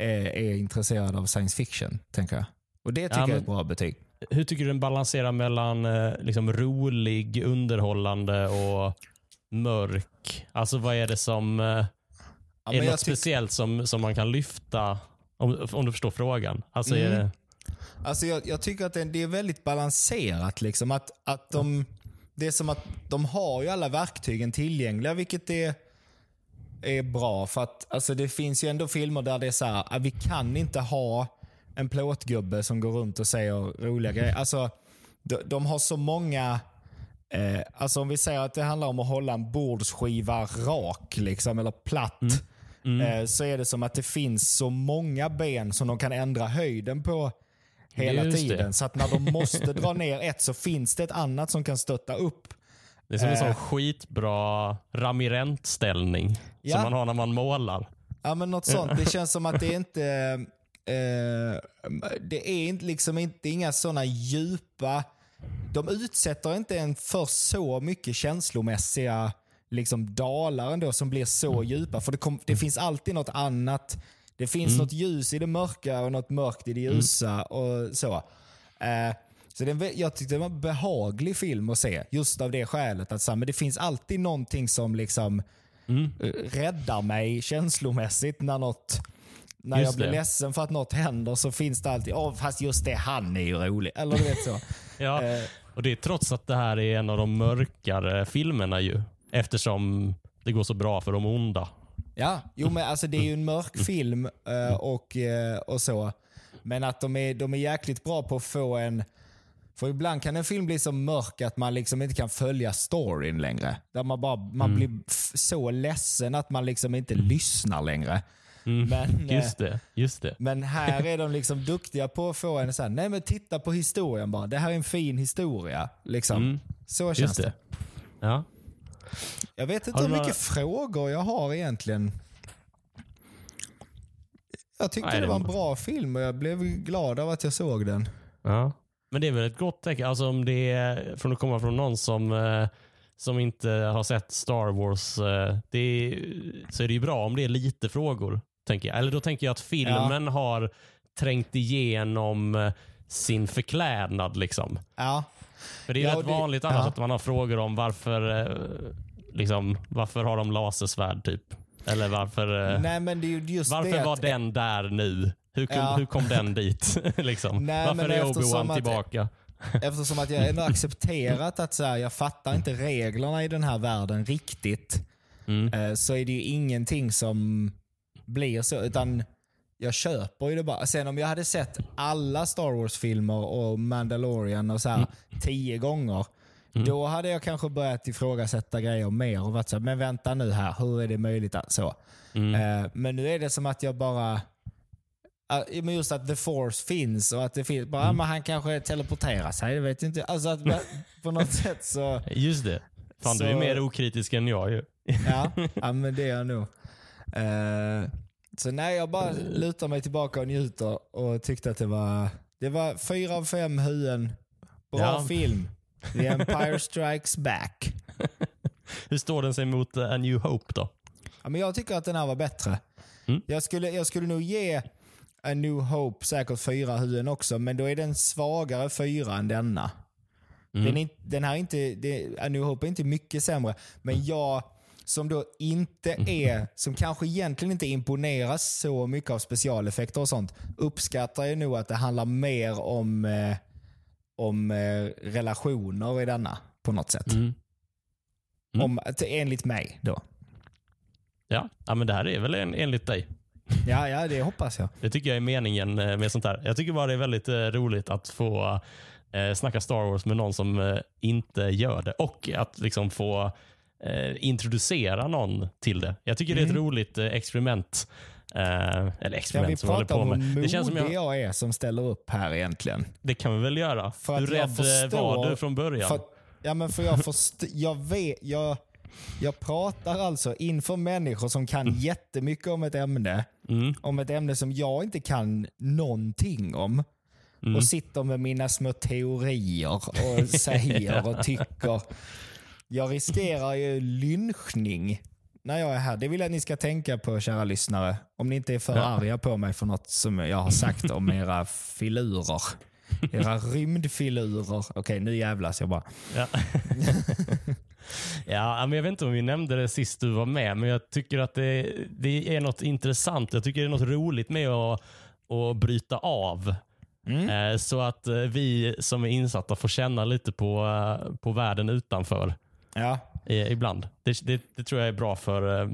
Speaker 2: är, är intresserad av science fiction. tänker jag. Och det tycker
Speaker 1: Ja,
Speaker 2: jag är
Speaker 1: men-
Speaker 2: ett bra betyg.
Speaker 1: Hur tycker du den balanserar mellan eh, liksom rolig, underhållande och mörk? Alltså vad är det som... Eh,
Speaker 2: Ja,
Speaker 1: är det något speciellt som, som man kan lyfta? Om, om du förstår frågan. Alltså är
Speaker 2: Mm.
Speaker 1: det,
Speaker 2: Alltså jag, jag tycker att det, det är väldigt balanserat. Liksom. Att, att de, det är som att de har ju alla verktygen tillgängliga, vilket är, är bra. För att alltså det finns ju ändå filmer där det är så här, att vi kan inte ha en plåtgubbe som går runt och säger roliga grejer. Alltså, de, de har så många... Eh, alltså om vi säger att det handlar om att hålla en bordsskiva rak, liksom, eller platt. Eh, så är det som att det finns så många ben som de kan ändra höjden på hela
Speaker 1: Just det.
Speaker 2: tiden. Så att när de måste dra ner ett så finns det ett annat som kan stötta upp.
Speaker 1: Det är som en sån
Speaker 2: Eh.
Speaker 1: skitbra ramirentställning
Speaker 2: Ja.
Speaker 1: som man har när man målar.
Speaker 2: Ja, men något sånt. Det känns som att det inte... Eh, det är inte, liksom inte inga sådana djupa... De utsätter inte en för så mycket känslomässiga liksom, dalar ändå som blir så djupa. För det, kom, det finns alltid något annat. Det finns något ljus i det mörka och något mörkt i det ljusa. och så. Eh, så det, jag tyckte det var en behaglig film att se. Just av det skälet. Att, så men det finns alltid någonting som liksom eh, räddar mig känslomässigt när något när
Speaker 1: Just
Speaker 2: jag blir
Speaker 1: det.
Speaker 2: ledsen för att något händer så finns det alltid, åh fast just det, han är ju rolig. Eller du vet så. [laughs]
Speaker 1: Ja.
Speaker 2: Eh.
Speaker 1: Och Det är trots att det här är en av de mörkare filmerna ju. Eftersom det går så bra för de onda.
Speaker 2: Ja, jo men alltså det är ju en mörk film eh, och, eh, och så. Men att de är, de är jäkligt bra på att få en... För ibland kan en film bli så mörk att man liksom inte kan följa storyn längre. Där man, bara, man blir f- så ledsen att man liksom inte lyssnar längre. [laughs] Men,
Speaker 1: Mm. [laughs] Just det. Just det.
Speaker 2: Men här är de liksom duktiga på att få en så här, nej men titta på historien bara. Det här är en fin historia. Liksom. Så känns
Speaker 1: Mm. Just
Speaker 2: det.
Speaker 1: det. Ja.
Speaker 2: Jag vet inte hur mycket
Speaker 1: några-
Speaker 2: frågor jag har egentligen. Jag tyckte
Speaker 1: Nej,
Speaker 2: det var en bra film och jag blev glad av att jag såg den.
Speaker 1: Ja. Men det är väl ett gott tecken. Alltså om det är från att komma från någon som, eh, som inte har sett Star Wars. Eh, det är, så är det ju bra om det är lite frågor. Tänker jag. Eller då tänker jag att filmen har trängt igenom eh, sin förklädnad. Liksom.
Speaker 2: Ja,
Speaker 1: För det är
Speaker 2: Ja,
Speaker 1: rätt
Speaker 2: det-
Speaker 1: vanligt annars
Speaker 2: ja.
Speaker 1: att man har frågor om varför, eh, liksom, varför har de lasersvärd typ? Eller varför, eh,
Speaker 2: nej men det är ju just
Speaker 1: varför
Speaker 2: det
Speaker 1: var
Speaker 2: att,
Speaker 1: den där nu? Hur, kun,
Speaker 2: Ja.
Speaker 1: hur kom den dit? [laughs] liksom?
Speaker 2: Nej,
Speaker 1: varför är Obi-Wan
Speaker 2: att-
Speaker 1: tillbaka?
Speaker 2: eftersom att jag ändå [laughs] accepterat att så här, jag fattar inte reglerna i den här världen riktigt.
Speaker 1: Mm.
Speaker 2: Så är det ju ingenting som blir så. Utan jag köper ju det bara. Sen om jag hade sett alla Star Wars-filmer och Mandalorian och så här tio gånger. Då hade jag kanske börjat ifrågasätta grejer mer och varit så här, men vänta nu här, hur är det möjligt? Att, så. Eh, Men nu är det som att jag bara... Uh, men just att the force finns och att det finns. Bara, men han kanske teleporterar sig, det vet jag inte. Alltså att [laughs] på något sätt så...
Speaker 1: Just det. Fan, du är
Speaker 2: Så-
Speaker 1: mer okritisk än jag ju.
Speaker 2: Ja, [laughs] ja men det är jag nog. Eh, så nej, jag bara lutar mig tillbaka och njuter och tyckte att det var, det var fyra av fem huvuden. Bra
Speaker 1: Ja.
Speaker 2: film. The Empire Strikes Back. [laughs]
Speaker 1: Hur står den sig mot eh, A New Hope då?
Speaker 2: Ja, men jag tycker att den här var bättre.
Speaker 1: Mm.
Speaker 2: Jag, skulle, jag skulle nog ge A New Hope säkert fyra huvuden också, men då är den svagare fyra än denna.
Speaker 1: Mm.
Speaker 2: Den, är, den här är inte, det, A New Hope är inte mycket sämre, men jag som då inte är, som kanske egentligen inte imponeras så mycket av specialeffekter och sånt, uppskattar jag nog att det handlar mer om, eh, om eh, relationer i denna på något sätt.
Speaker 1: Mm. Mm.
Speaker 2: Om, enligt mig då.
Speaker 1: Ja. ja, men det här är väl en, enligt dig. [laughs]
Speaker 2: Ja, ja, det hoppas jag.
Speaker 1: Det tycker jag är meningen eh, med sånt här. Jag tycker bara det är väldigt eh, roligt att få eh, snacka Star Wars med någon som eh, inte gör det och att liksom få eh, introducera någon till det. Jag tycker det är ett roligt eh, experiment. Eh, eller
Speaker 2: vi
Speaker 1: experiment som vi håller
Speaker 2: prata
Speaker 1: på
Speaker 2: om
Speaker 1: med.
Speaker 2: hur
Speaker 1: Det, känns som
Speaker 2: modig
Speaker 1: jag,
Speaker 2: jag är som ställer upp här egentligen?
Speaker 1: det kan vi väl göra.
Speaker 2: För
Speaker 1: Hur rädd eh,
Speaker 2: förstår-
Speaker 1: var du från början?
Speaker 2: För, ja, men för jag, först, [laughs] jag, vet, jag, jag pratar alltså inför människor som kan jättemycket om ett ämne.
Speaker 1: Mm.
Speaker 2: Om ett ämne som jag inte kan någonting om.
Speaker 1: Mm.
Speaker 2: Och sitter med mina små teorier och [laughs] säger och tycker. Jag riskerar ju lynchning när jag är här. Det vill jag att ni ska tänka på kära lyssnare. Om ni inte är för
Speaker 1: Ja.
Speaker 2: arga på mig för något som jag har sagt om era filurer. Era rymdfilurer. Okej, nu jävlas jag bara.
Speaker 1: Ja. ja, men jag vet inte om vi nämnde det sist du var med, men jag tycker att det, det är något intressant. Jag tycker det är något roligt med att, att bryta av
Speaker 2: Mm.
Speaker 1: Eh, Så att eh, vi som är insatta får känna lite på, eh, på världen utanför
Speaker 2: Ja,
Speaker 1: eh, ibland. Det, det, det tror jag är bra för, eh,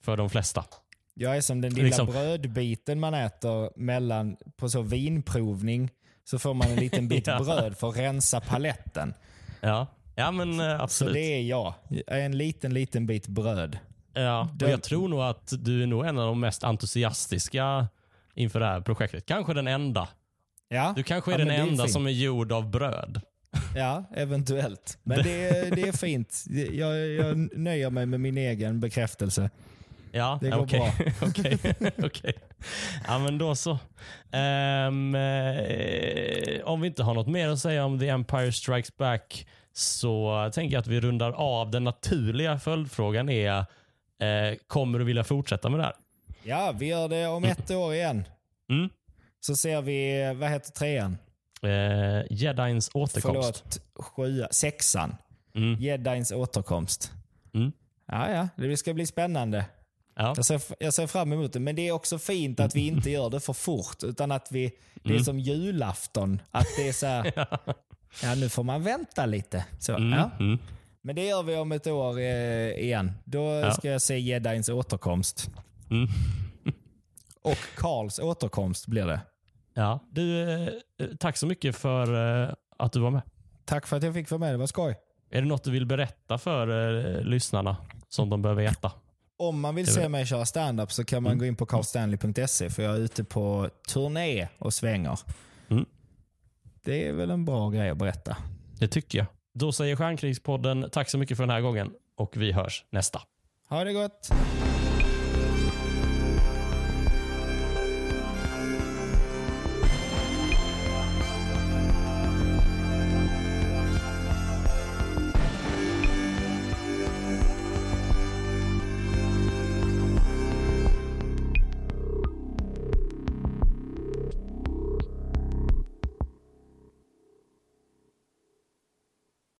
Speaker 1: för de flesta.
Speaker 2: jag är som den lilla
Speaker 1: Liksom-
Speaker 2: brödbiten man äter mellan, på så vinprovning. Så får man en liten bit [laughs]
Speaker 1: Ja.
Speaker 2: bröd för att rensa paletten.
Speaker 1: Ja, ja men eh,
Speaker 2: Så
Speaker 1: absolut.
Speaker 2: det är jag. Är en liten, liten bit bröd.
Speaker 1: Ja, och jag tror nog att du är nog en av de mest entusiastiska inför det här projektet. Kanske den enda.
Speaker 2: Ja,
Speaker 1: Du kanske är
Speaker 2: ja,
Speaker 1: den enda
Speaker 2: fint.
Speaker 1: som är gjord av bröd.
Speaker 2: Ja, eventuellt. Men det, är- det är fint. Jag, jag nöjer mig med min egen bekräftelse.
Speaker 1: Ja,
Speaker 2: Det går
Speaker 1: okej. [laughs] Okej, okej. Ja, men då så. Ehm, eh, om vi inte har något mer att säga om The Empire Strikes Back så tänker jag att vi rundar av. Den naturliga följdfrågan är, eh, kommer du vilja fortsätta med det här?
Speaker 2: Ja, vi gör det om ett år igen.
Speaker 1: Mm.
Speaker 2: Så ser vi, vad heter trean?
Speaker 1: Eh, Jedins återkomst.
Speaker 2: Förlåt, sjua, sexan.
Speaker 1: Mm.
Speaker 2: Jedins återkomst.
Speaker 1: Mm.
Speaker 2: Ja, ja, det ska bli spännande.
Speaker 1: Ja.
Speaker 2: Jag ser, jag ser fram emot det. Men det är också fint att vi inte gör det för fort. Utan att vi, det är
Speaker 1: Mm.
Speaker 2: som julafton. Att det är så här, [laughs] ja nu får man vänta lite. Så,
Speaker 1: Mm.
Speaker 2: ja.
Speaker 1: Mm.
Speaker 2: Men det gör vi om ett år eh, igen. Då ska jag se Jedins återkomst.
Speaker 1: Mm.
Speaker 2: Och Karls återkomst blir det.
Speaker 1: Ja. Du, eh, tack så mycket för eh, att du var med.
Speaker 2: Tack för att jag fick vara med, det var skoj.
Speaker 1: Är det något du vill berätta för eh, lyssnarna som de behöver veta?
Speaker 2: Om man vill se mig köra stand-up så kan man
Speaker 1: Mm.
Speaker 2: gå in på carlstanley.se för jag är ute på turné och svänger.
Speaker 1: Mm.
Speaker 2: Det är väl en bra grej att berätta.
Speaker 1: Det tycker jag. Då säger Stjärnkrigspodden tack så mycket för den här gången och vi hörs nästa.
Speaker 2: Ha det gott!